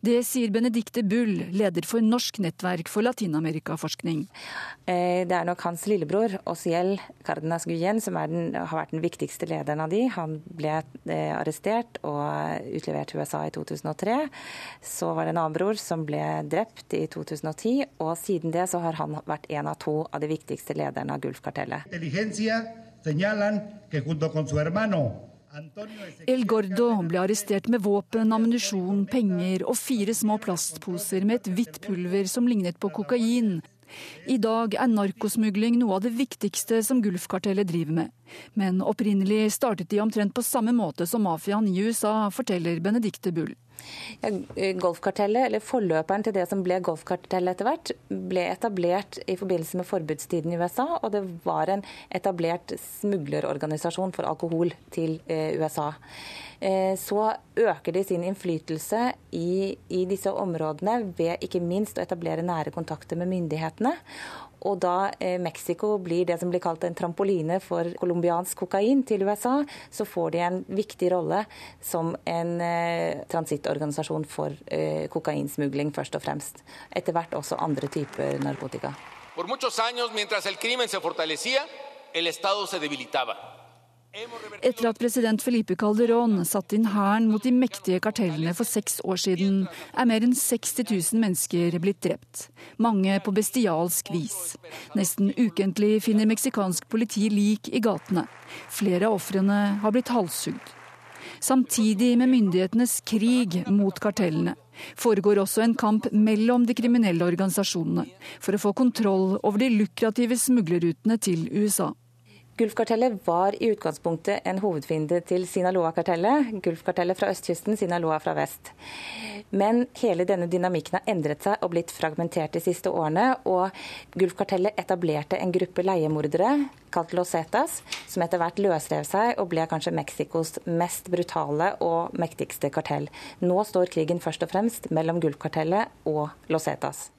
Det sier Benedicte Bull, leder for Norsk nettverk for latinamerikaforskning. Eh, det er nok hans lillebror, Osiel Cardenas Guyen, som den, har vært den viktigste lederen av de. Han ble eh, arrestert og utlevert til USA i 2003. Så var det en annen bror som ble drept i 2010, og siden det så har han vært en av to av de viktigste lederne av Gulfkartellet. El Gordo ble arrestert med våpen, ammunisjon, penger og fire små plastposer med et hvitt pulver som lignet på kokain. I dag er narkosmugling noe av det viktigste som Gulfkartellet driver med. Men opprinnelig startet de omtrent på samme måte som mafiaen i USA, forteller Benedicte Bull. Ja, golfkartellet, eller Forløperen til det som ble golfkartellet etter hvert, ble etablert i forbindelse med forbudstiden i USA. Og det var en etablert smuglerorganisasjon for alkohol til eh, USA. Eh, så øker de sin innflytelse i, i disse områdene ved ikke minst å etablere nære kontakter med myndighetene. Og da eh, Mexico blir det som blir kalt en trampoline for colombiansk kokain til USA, så får de en viktig rolle som en eh, transittorganisasjon for eh, kokainsmugling, først og fremst. Etter hvert også andre typer narkotika. For muchos años, mientras el crimen se fortalecía, el Estado se debilitaba. Etter at president Felipe Calderón satte inn hæren mot de mektige kartellene for seks år siden, er mer enn 60 000 mennesker blitt drept. Mange på bestialsk vis. Nesten ukentlig finner meksikansk politi lik i gatene. Flere av ofrene har blitt halshugd. Samtidig med myndighetenes krig mot kartellene foregår også en kamp mellom de kriminelle organisasjonene for å få kontroll over de lukrative smuglerrutene til USA. Gulfkartellet var i utgangspunktet en hovedfiende til Sinaloa-kartellet. Gulfkartellet fra østkysten, Sinaloa fra vest. Men hele denne dynamikken har endret seg og blitt fragmentert de siste årene. Og Gulfkartellet etablerte en gruppe leiemordere kalt Los Zetas, som etter hvert løsrev seg og ble kanskje Mexicos mest brutale og mektigste kartell. Nå står krigen først og fremst mellom Gulfkartellet og Los Zetas.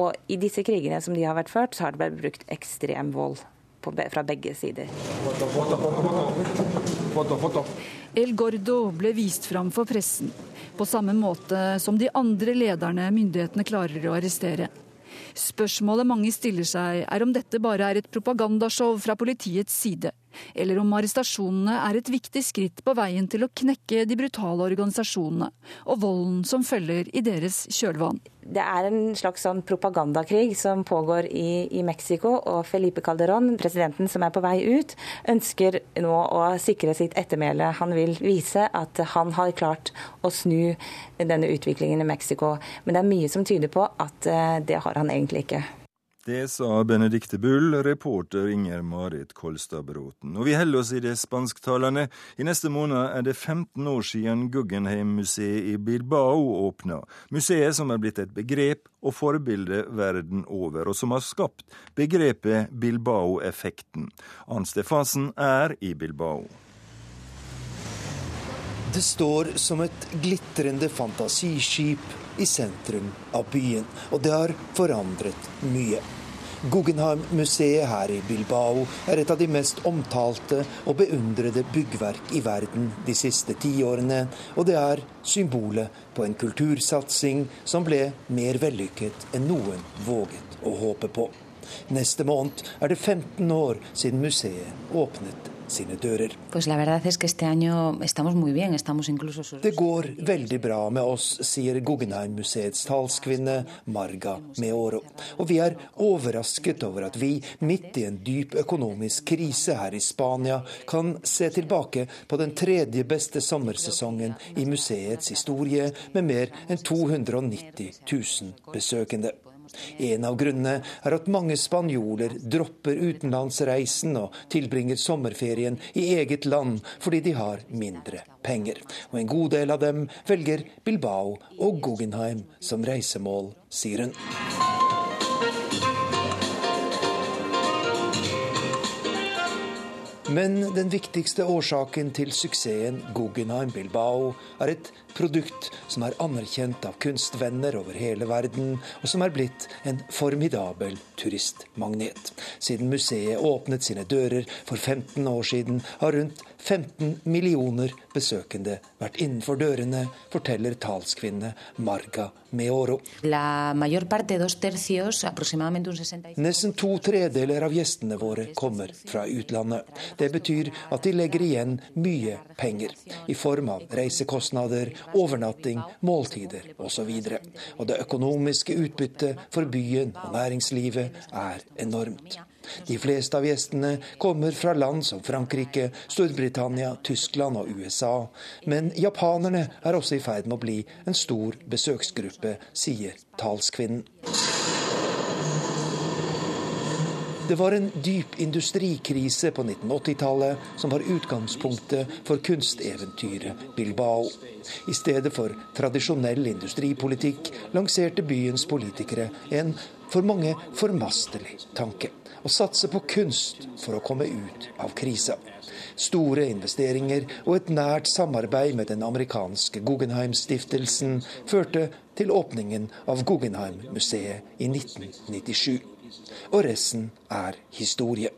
Og i disse krigene som de har vært ført, så har det blitt brukt ekstrem vold på, fra begge sider. El Gordo ble vist fram for pressen, på samme måte som de andre lederne myndighetene klarer å arrestere. Spørsmålet mange stiller seg, er om dette bare er et propagandashow fra politiets side, eller om arrestasjonene er et viktig skritt på veien til å knekke de brutale organisasjonene og volden som følger i deres kjølvann. Det er en slags sånn propagandakrig som pågår i, i Mexico, og Felipe Calderón, presidenten som er på vei ut, ønsker nå å sikre sitt ettermæle. Han vil vise at han har klart å snu denne utviklingen i Mexico. Men det er mye som tyder på at eh, det har han egentlig ikke. Det sa Benedicte Bull, reporter Inger Marit Kolstad-Bråten. Og vi holder oss i det spansktalende. I neste måned er det 15 år siden Guggenheim-museet i Bilbao åpna. Museet som er blitt et begrep og forbilde verden over, og som har skapt begrepet Bilbao-effekten. Ann Stefansen er i Bilbao. Det står som et glitrende fantasiskip i sentrum av byen, og det har forandret mye. Guggenheim-museet her i Bilbao er et av de mest omtalte og beundrede byggverk i verden de siste tiårene, og det er symbolet på en kultursatsing som ble mer vellykket enn noen våget å håpe på. Neste måned er det 15 år siden museet åpnet sine dører. Det går veldig bra med oss, sier Guggenheim-museets talskvinne Marga Meoro. Og vi er overrasket over at vi, midt i en dyp økonomisk krise her i Spania, kan se tilbake på den tredje beste sommersesongen i museets historie, med mer enn 290 000 besøkende. En av grunnene er at mange spanjoler dropper utenlandsreisen og tilbringer sommerferien i eget land fordi de har mindre penger. Og en god del av dem velger Bilbao og Guggenheim som reisemål, sier hun. Men den viktigste årsaken til suksessen Guggenheim Bilbao er et produkt som er anerkjent av kunstvenner over hele verden, og som er blitt en formidabel turistmagnet. Siden museet åpnet sine dører for 15 år siden, har rundt 15 millioner besøkende vært innenfor dørene, forteller talskvinne Marga Meoro. Nesten to tredeler av gjestene våre kommer fra utlandet. Det betyr at de legger igjen mye penger, i form av reisekostnader, overnatting, måltider osv. Og, og det økonomiske utbyttet for byen og næringslivet er enormt. De fleste av gjestene kommer fra land som Frankrike, Storbritannia, Tyskland og USA. Men japanerne er også i ferd med å bli en stor besøksgruppe, sier talskvinnen. Det var en dyp industrikrise på 1980-tallet som var utgangspunktet for kunsteventyret Bilbao. I stedet for tradisjonell industripolitikk lanserte byens politikere en for mange formastelig tanke. Å satse på kunst for å komme ut av krisa. Store investeringer og et nært samarbeid med den amerikanske Guggenheim-stiftelsen førte til åpningen av Guggenheim-museet i 1997 og resten er historie.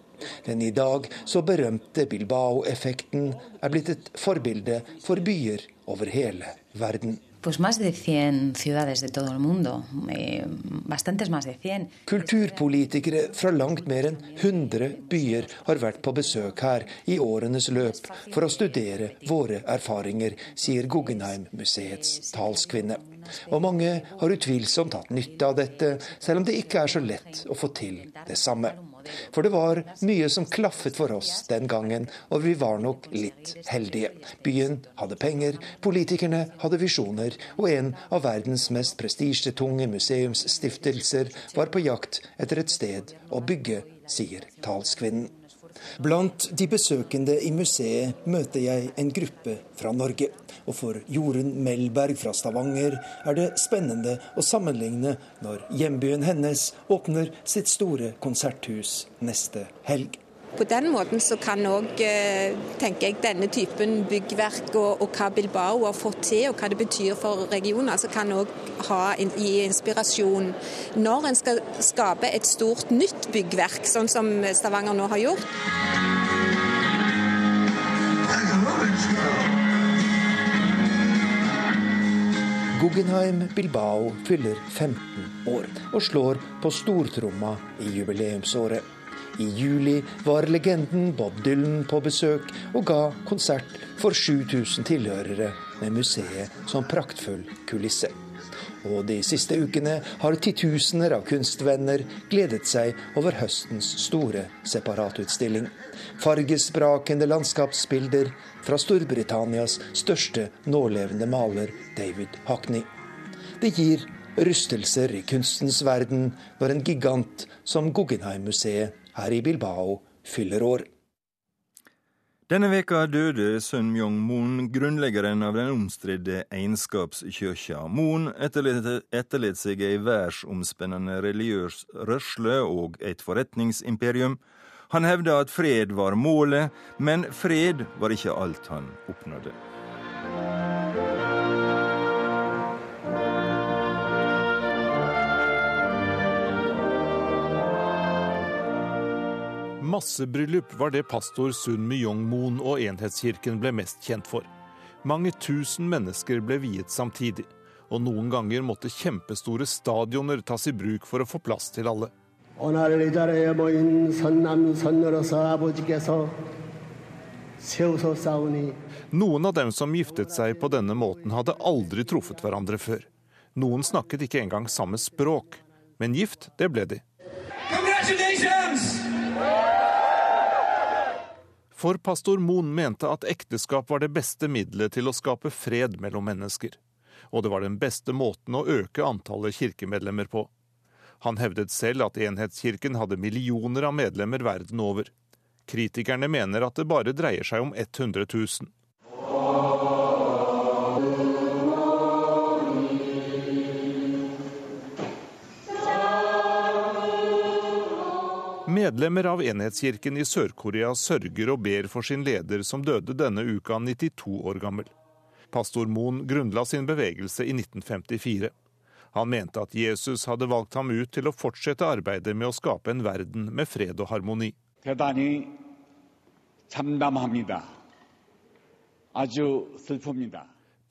Den i dag så berømte Bilbao-effekten er blitt et forbilde for byer over hele verden. Pues más de 100 ciudades de todo el mundo, eh, bastantes más de 100. Kulturpolitikere fra langt mer enn 100 byer har vært på besøk her i årenes løp for å studere våre erfaringer, sier Guggenheim-museets talskvinne. Og mange har utvilsomt hatt nytte av dette, selv om det ikke er så lett å få til det samme. For det var mye som klaffet for oss den gangen, og vi var nok litt heldige. Byen hadde penger, politikerne hadde visjoner, og en av verdens mest prestisjetunge museumsstiftelser var på jakt etter et sted å bygge, sier talskvinnen. Blant de besøkende i museet møter jeg en gruppe fra Norge. Og for Jorunn Melberg fra Stavanger er det spennende å sammenligne når hjembyen hennes åpner sitt store konserthus neste helg. På den måten så kan òg, eh, denne typen byggverk og, og, hva Bilbao har fått til, og hva det betyr for regionen, altså kan òg gi inspirasjon når en skal skape et stort nytt byggverk, sånn som Stavanger nå har gjort. Guggenheim Bilbao fyller 15 år og slår på stortromma i jubileumsåret. I juli var legenden Bob Dylan på besøk og ga konsert for 7000 tilhørere med museet som praktfull kulisse. Og de siste ukene har titusener av kunstvenner gledet seg over høstens store separatutstilling. Fargesprakende landskapsbilder fra Storbritannias største nålevende maler, David Hockney. Det gir rystelser i kunstens verden når en gigant som Guggenheim-museet her i Bilbao fyller år. Denne veka døde Sun Myong Moon, grunnleggeren av den omstridte egenskapskirka. Moon etterlot seg ei verdensomspennende religiøs rørsle og et forretningsimperium. Han hevda at fred var målet, men fred var ikke alt han oppnådde. Massebryllup var det pastor Sun Myong-moon og Enhetskirken ble mest kjent for. Mange tusen mennesker ble viet samtidig, og noen ganger måtte kjempestore stadioner tas i bruk for å få plass til alle. Noen av dem som giftet seg på denne måten, hadde aldri truffet hverandre før. Noen snakket ikke engang samme språk, men gift, det ble de. Congratulations! For pastor Moen mente at ekteskap var det beste middelet til å skape fred mellom mennesker. Og det var den beste måten å øke antallet kirkemedlemmer på. Han hevdet selv at Enhetskirken hadde millioner av medlemmer verden over. Kritikerne mener at det bare dreier seg om 100 000. Medlemmer av Enhetskirken i Sør-Korea sørger og ber for sin leder, som døde denne uka 92 år gammel. Pastor Moon grunnla sin bevegelse i 1954. Han mente at Jesus hadde valgt ham ut til å fortsette arbeidet med å skape en verden med fred og harmoni.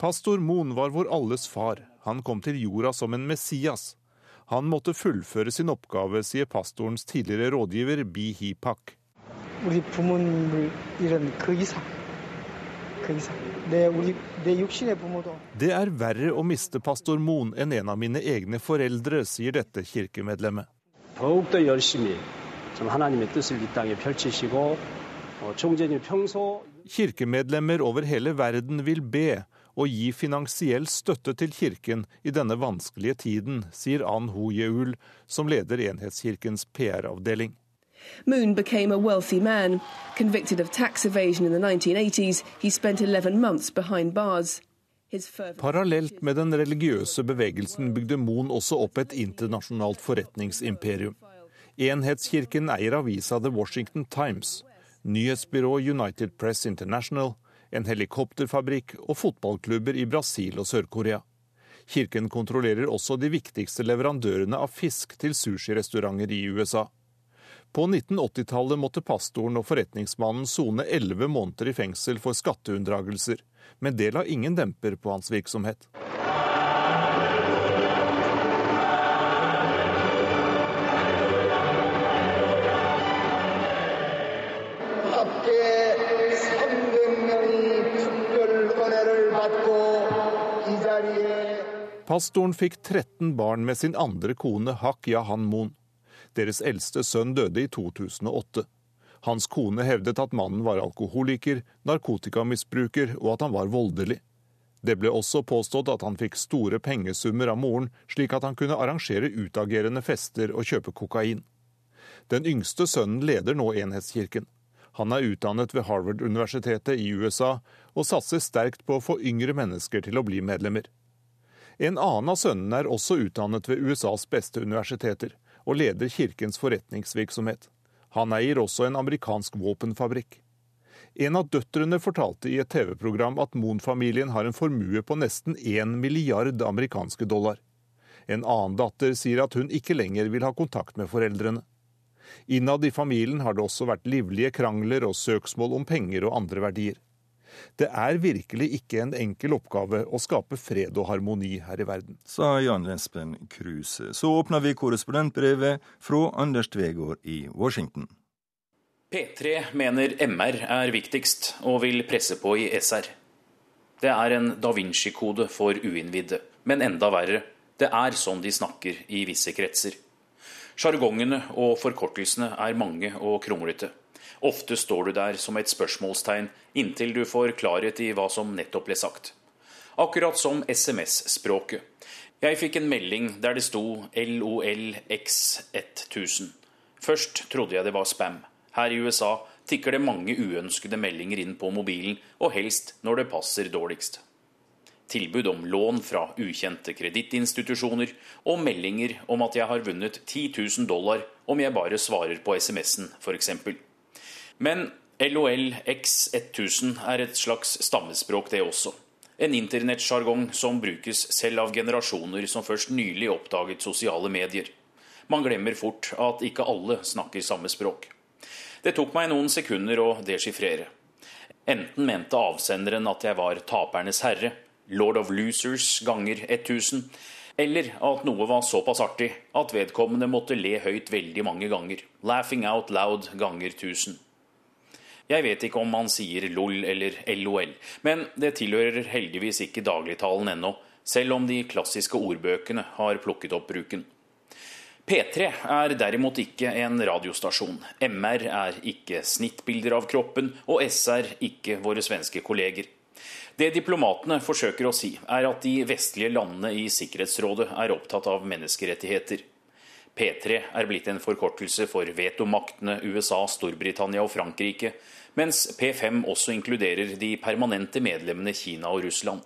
Pastor Moon var vår alles far. Han kom til jorda som en Messias. Han måtte fullføre sin oppgave, sier pastorens tidligere rådgiver Bi Hi-pak. Det er verre å miste pastor Moon enn en av mine egne foreldre, sier dette kirkemedlemmet. Kirkemedlemmer over hele verden vil be å gi finansiell støtte til kirken i denne vanskelige tiden, sier Ann Ho Yeul, som leder Enhetskirkens PR-avdeling. Moon became a wealthy man. Convicted of tax evasion in the 1980s, he spent 11 months behind bars. Parallelt med den religiøse bevegelsen bygde Moon også opp et internasjonalt forretningsimperium. Enhetskirken eier avisa The Washington Times, nyhetsbyrå United Press International, en helikopterfabrikk og fotballklubber i Brasil og Sør-Korea. Kirken kontrollerer også de viktigste leverandørene av fisk til sushirestauranter i USA. På 1980-tallet måtte pastoren og forretningsmannen sone elleve måneder i fengsel for skatteunndragelser, men det la ingen demper på hans virksomhet. Pastoren fikk 13 barn med sin andre kone Hak Yahan Moon. Deres eldste sønn døde i 2008. Hans kone hevdet at mannen var alkoholiker, narkotikamisbruker og at han var voldelig. Det ble også påstått at han fikk store pengesummer av moren, slik at han kunne arrangere utagerende fester og kjøpe kokain. Den yngste sønnen leder nå Enhetskirken. Han er utdannet ved Harvard-universitetet i USA og satser sterkt på å få yngre mennesker til å bli medlemmer. En annen av sønnene er også utdannet ved USAs beste universiteter, og leder kirkens forretningsvirksomhet. Han eier også en amerikansk våpenfabrikk. En av døtrene fortalte i et TV-program at Moon-familien har en formue på nesten én milliard amerikanske dollar. En annen datter sier at hun ikke lenger vil ha kontakt med foreldrene. Innad i familien har det også vært livlige krangler og søksmål om penger og andre verdier. Det er virkelig ikke en enkel oppgave å skape fred og harmoni her i verden. Sa Jan Espen Kruse. Så åpner vi korrespondentbrevet fra Anders Tvegård i Washington. P3 mener MR er viktigst, og vil presse på i SR. Det er en da Vinci-kode for uinnvidde. Men enda verre, det er sånn de snakker i visse kretser. Sjargongene og forkortelsene er mange og kronglete. Ofte står du der som et spørsmålstegn inntil du får klarhet i hva som nettopp ble sagt. Akkurat som SMS-språket. Jeg fikk en melding der det sto LOLX1000. Først trodde jeg det var spam. Her i USA tikker det mange uønskede meldinger inn på mobilen, og helst når det passer dårligst. Tilbud om lån fra ukjente kredittinstitusjoner, og meldinger om at jeg har vunnet 10 000 dollar om jeg bare svarer på SMS-en, f.eks. Men LOL X1000 er et slags stammespråk, det også. En internettsjargong som brukes selv av generasjoner som først nylig oppdaget sosiale medier. Man glemmer fort at ikke alle snakker samme språk. Det tok meg noen sekunder å deschiffrere. Enten mente avsenderen at jeg var tapernes herre, lord of losers ganger 1000, eller at noe var såpass artig at vedkommende måtte le høyt veldig mange ganger. Laughing out loud ganger 1000. Jeg vet ikke om man sier LOL eller LOL, men det tilhører heldigvis ikke dagligtalen ennå, selv om de klassiske ordbøkene har plukket opp bruken. P3 er derimot ikke en radiostasjon. MR er ikke snittbilder av kroppen, og SR ikke våre svenske kolleger. Det diplomatene forsøker å si, er at de vestlige landene i Sikkerhetsrådet er opptatt av menneskerettigheter. P3 er blitt en forkortelse for vetomaktene USA, Storbritannia og Frankrike, mens P5 også inkluderer de permanente medlemmene Kina og Russland.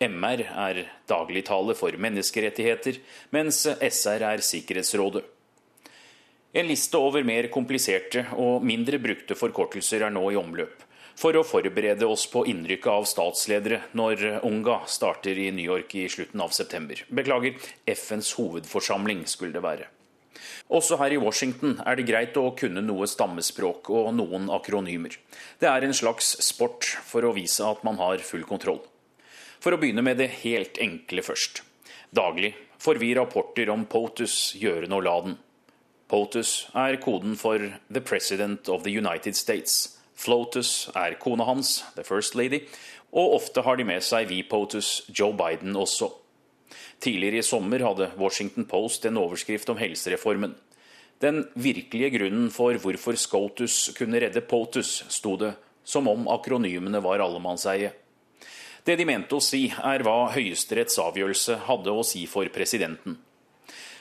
MR er dagligtale for menneskerettigheter, mens SR er Sikkerhetsrådet. En liste over mer kompliserte og mindre brukte forkortelser er nå i omløp, for å forberede oss på innrykket av statsledere når UNGA starter i New York i slutten av september. Beklager, FNs hovedforsamling skulle det være. Også her i Washington er det greit å kunne noe stammespråk og noen akronymer. Det er en slags sport for å vise at man har full kontroll. For å begynne med det helt enkle først. Daglig får vi rapporter om POTUS gjøren og laden. POTUS er koden for The President of the United States. FLOTUS er kona hans, The First Lady, og ofte har de med seg VPOTUS Joe Biden også. Tidligere i sommer hadde Washington Post en overskrift om helsereformen. Den virkelige grunnen for hvorfor SCOTUS kunne redde POTUS, sto det, som om akronymene var allemannseie. Det de mente å si, er hva Høyesteretts avgjørelse hadde å si for presidenten.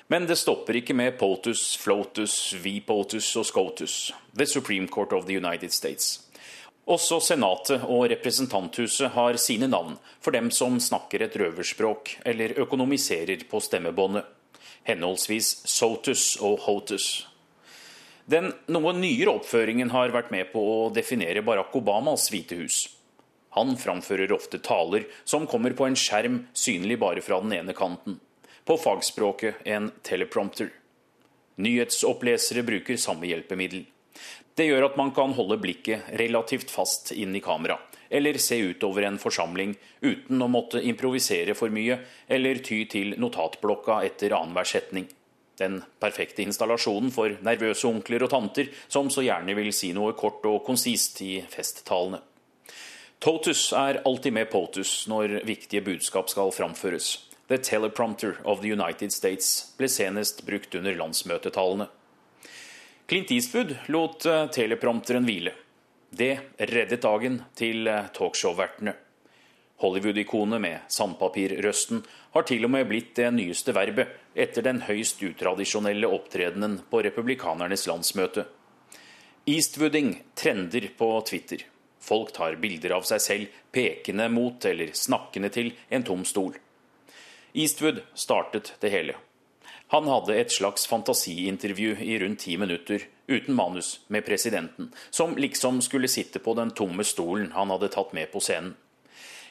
Men det stopper ikke med POTUS, FLOTUS, VPOTUS og SCOTUS, The Supreme Court of the United States. Også Senatet og Representanthuset har sine navn for dem som snakker et røverspråk eller økonomiserer på stemmebåndet, henholdsvis SOTUS og HOTUS. Den noe nyere oppføringen har vært med på å definere Barack Obamas hvite hus. Han framfører ofte taler som kommer på en skjerm synlig bare fra den ene kanten. På fagspråket en teleprompter. Nyhetsopplesere bruker samme hjelpemiddel. Det gjør at man kan holde blikket relativt fast inn i kamera, eller se utover en forsamling uten å måtte improvisere for mye eller ty til notatblokka etter annenhver setning. Den perfekte installasjonen for nervøse onkler og tanter som så gjerne vil si noe kort og konsist i festtalene. Totus er alltid med POTUS når viktige budskap skal framføres. The teleprompter of the United States ble senest brukt under landsmøtetalene. Clint Eastwood lot eh, teleprompteren hvile. Det reddet dagen til eh, talkshow-vertene. Hollywood-ikonet med sandpapirrøsten har til og med blitt det nyeste verbet etter den høyst utradisjonelle opptredenen på republikanernes landsmøte. Eastwooding trender på Twitter. Folk tar bilder av seg selv pekende mot eller snakkende til en tom stol. Eastwood startet det hele. Han hadde et slags fantasiintervju i rundt ti minutter uten manus med presidenten, som liksom skulle sitte på den tomme stolen han hadde tatt med på scenen.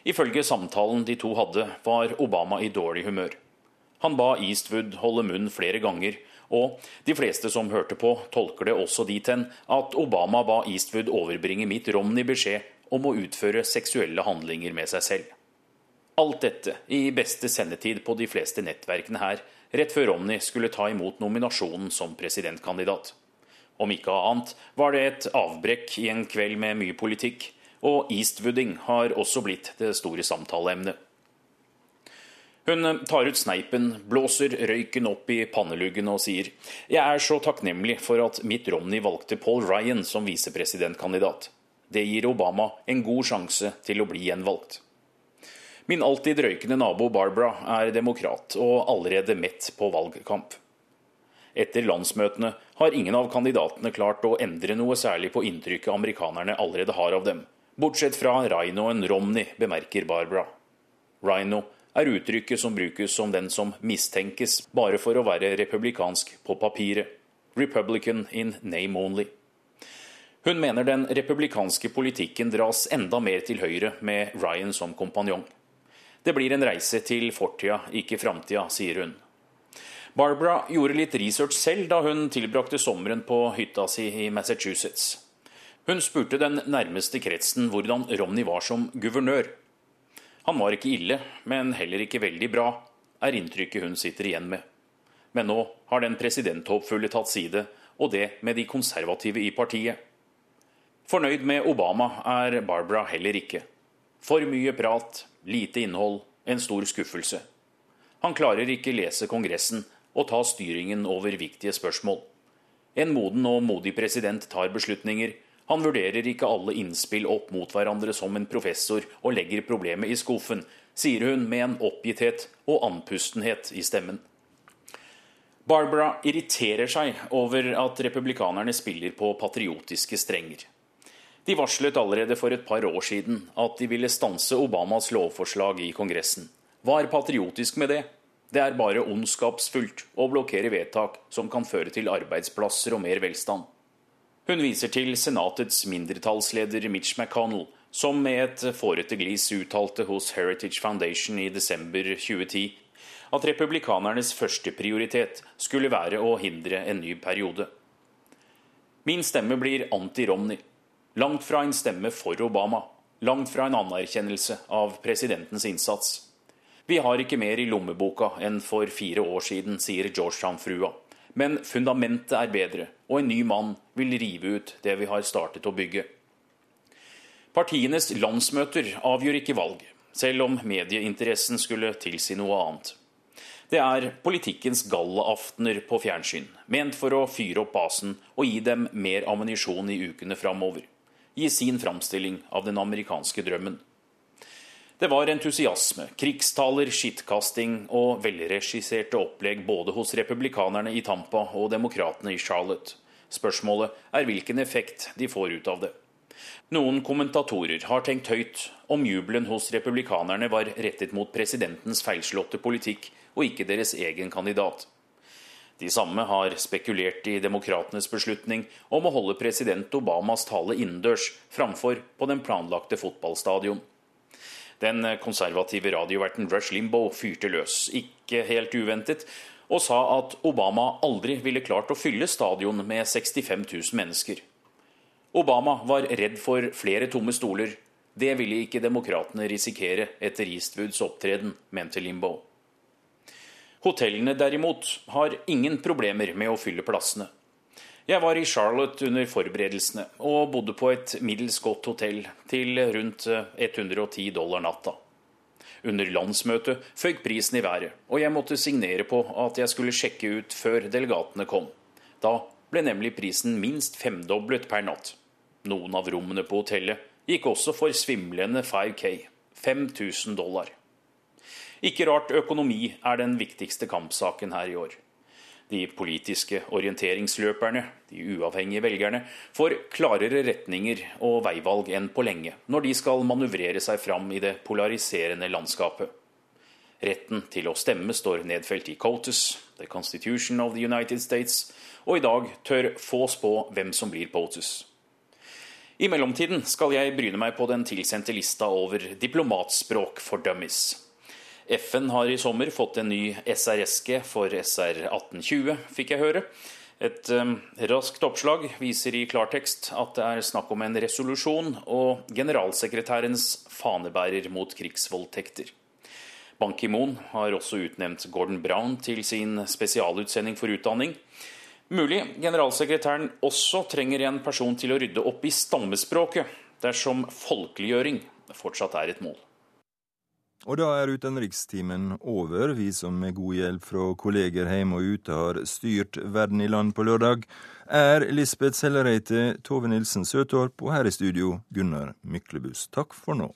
Ifølge samtalen de to hadde, var Obama i dårlig humør. Han ba Eastwood holde munn flere ganger, og de fleste som hørte på, tolker det også dit hen at Obama ba Eastwood overbringe Mitt Romney beskjed om å utføre seksuelle handlinger med seg selv. Alt dette i beste sendetid på de fleste nettverkene her, rett før Romney skulle ta imot nominasjonen som presidentkandidat. Om ikke annet var det et avbrekk i en kveld med mye politikk, og Eastwooding har også blitt det store samtaleemnet. Hun tar ut sneipen, blåser røyken opp i panneluggen og sier Jeg er så takknemlig for at Mitt Romney valgte Paul Ryan som visepresidentkandidat. Det gir Obama en god sjanse til å bli gjenvalgt. Min alltid røykende nabo Barbara er demokrat og allerede mett på valgkamp. Etter landsmøtene har ingen av kandidatene klart å endre noe særlig på inntrykket amerikanerne allerede har av dem, bortsett fra Rhinoen Romney, bemerker Barbara. Rhino er uttrykket som brukes som den som mistenkes bare for å være republikansk på papiret. Republican in name only. Hun mener den republikanske politikken dras enda mer til høyre med Ryan som kompanjong. Det blir en reise til fortida, ikke framtida, sier hun. Barbara gjorde litt research selv da hun tilbrakte sommeren på hytta si i Massachusetts. Hun spurte den nærmeste kretsen hvordan Romney var som guvernør. Han var ikke ille, men heller ikke veldig bra, er inntrykket hun sitter igjen med. Men nå har den presidenthåpfulle tatt side, og det med de konservative i partiet. Fornøyd med Obama er Barbara heller ikke. For mye prat, lite innhold, en stor skuffelse. Han klarer ikke lese Kongressen og ta styringen over viktige spørsmål. En moden og modig president tar beslutninger. Han vurderer ikke alle innspill opp mot hverandre som en professor og legger problemet i skuffen, sier hun med en oppgitthet og andpustenhet i stemmen. Barbara irriterer seg over at republikanerne spiller på patriotiske strenger. De varslet allerede for et par år siden at de ville stanse Obamas lovforslag i Kongressen. Hva er patriotisk med det? Det er bare ondskapsfullt å blokkere vedtak som kan føre til arbeidsplasser og mer velstand. Hun viser til Senatets mindretallsleder Mitch McConnell, som med et fårete glis uttalte hos Heritage Foundation i desember 2010 at republikanernes førsteprioritet skulle være å hindre en ny periode. Min stemme blir anti-Romney. Langt fra en stemme for Obama. Langt fra en anerkjennelse av presidentens innsats. Vi har ikke mer i lommeboka enn for fire år siden, sier Georgetown-frua. Men fundamentet er bedre, og en ny mann vil rive ut det vi har startet å bygge. Partienes landsmøter avgjør ikke valg, selv om medieinteressen skulle tilsi noe annet. Det er politikkens gallaaftener på fjernsyn, ment for å fyre opp basen og gi dem mer ammunisjon i ukene framover gi sin framstilling av den amerikanske drømmen. Det var entusiasme, krigstaler, skittkasting og velregisserte opplegg både hos republikanerne i Tampa og demokratene i Charlotte. Spørsmålet er hvilken effekt de får ut av det. Noen kommentatorer har tenkt høyt om jubelen hos republikanerne var rettet mot presidentens feilslåtte politikk og ikke deres egen kandidat. De samme har spekulert i demokratenes beslutning om å holde president Obamas tale innendørs framfor på den planlagte fotballstadion. Den konservative radioverten Rush Limbo fyrte løs, ikke helt uventet, og sa at Obama aldri ville klart å fylle stadion med 65 000 mennesker. Obama var redd for flere tomme stoler. Det ville ikke demokratene risikere etter Eastwoods opptreden, mente Limbo. Hotellene derimot har ingen problemer med å fylle plassene. Jeg var i Charlotte under forberedelsene og bodde på et middels godt hotell til rundt 110 eh, dollar natta. Under landsmøtet føyk prisen i været, og jeg måtte signere på at jeg skulle sjekke ut før delegatene kom. Da ble nemlig prisen minst femdoblet per natt. Noen av rommene på hotellet gikk også for svimlende 5K, 5000 dollar. Ikke rart økonomi er den viktigste kampsaken her i år. De politiske orienteringsløperne, de uavhengige velgerne, får klarere retninger og veivalg enn på lenge når de skal manøvrere seg fram i det polariserende landskapet. Retten til å stemme står nedfelt i COTUS, The Constitution of the United States, og i dag tør få spå hvem som blir POTUS. I mellomtiden skal jeg bryne meg på den tilsendte lista over diplomatspråk for dummies. FN har i sommer fått en ny SR-eske for SR 1820, fikk jeg høre. Et um, raskt oppslag viser i klartekst at det er snakk om en resolusjon og generalsekretærens fanebærer mot krigsvoldtekter. Ban Ki-moon har også utnevnt Gordon Brown til sin spesialutsending for utdanning. Mulig generalsekretæren også trenger en person til å rydde opp i stammespråket, dersom folkeliggjøring fortsatt er et mål. Og da er utenrikstimen over. Vi som med god hjelp fra kolleger hjemme og ute har styrt verden i land på lørdag, er Lisbeth Sellereite, Tove Nilsen Søtorp og her i studio Gunnar Myklebust. Takk for nå.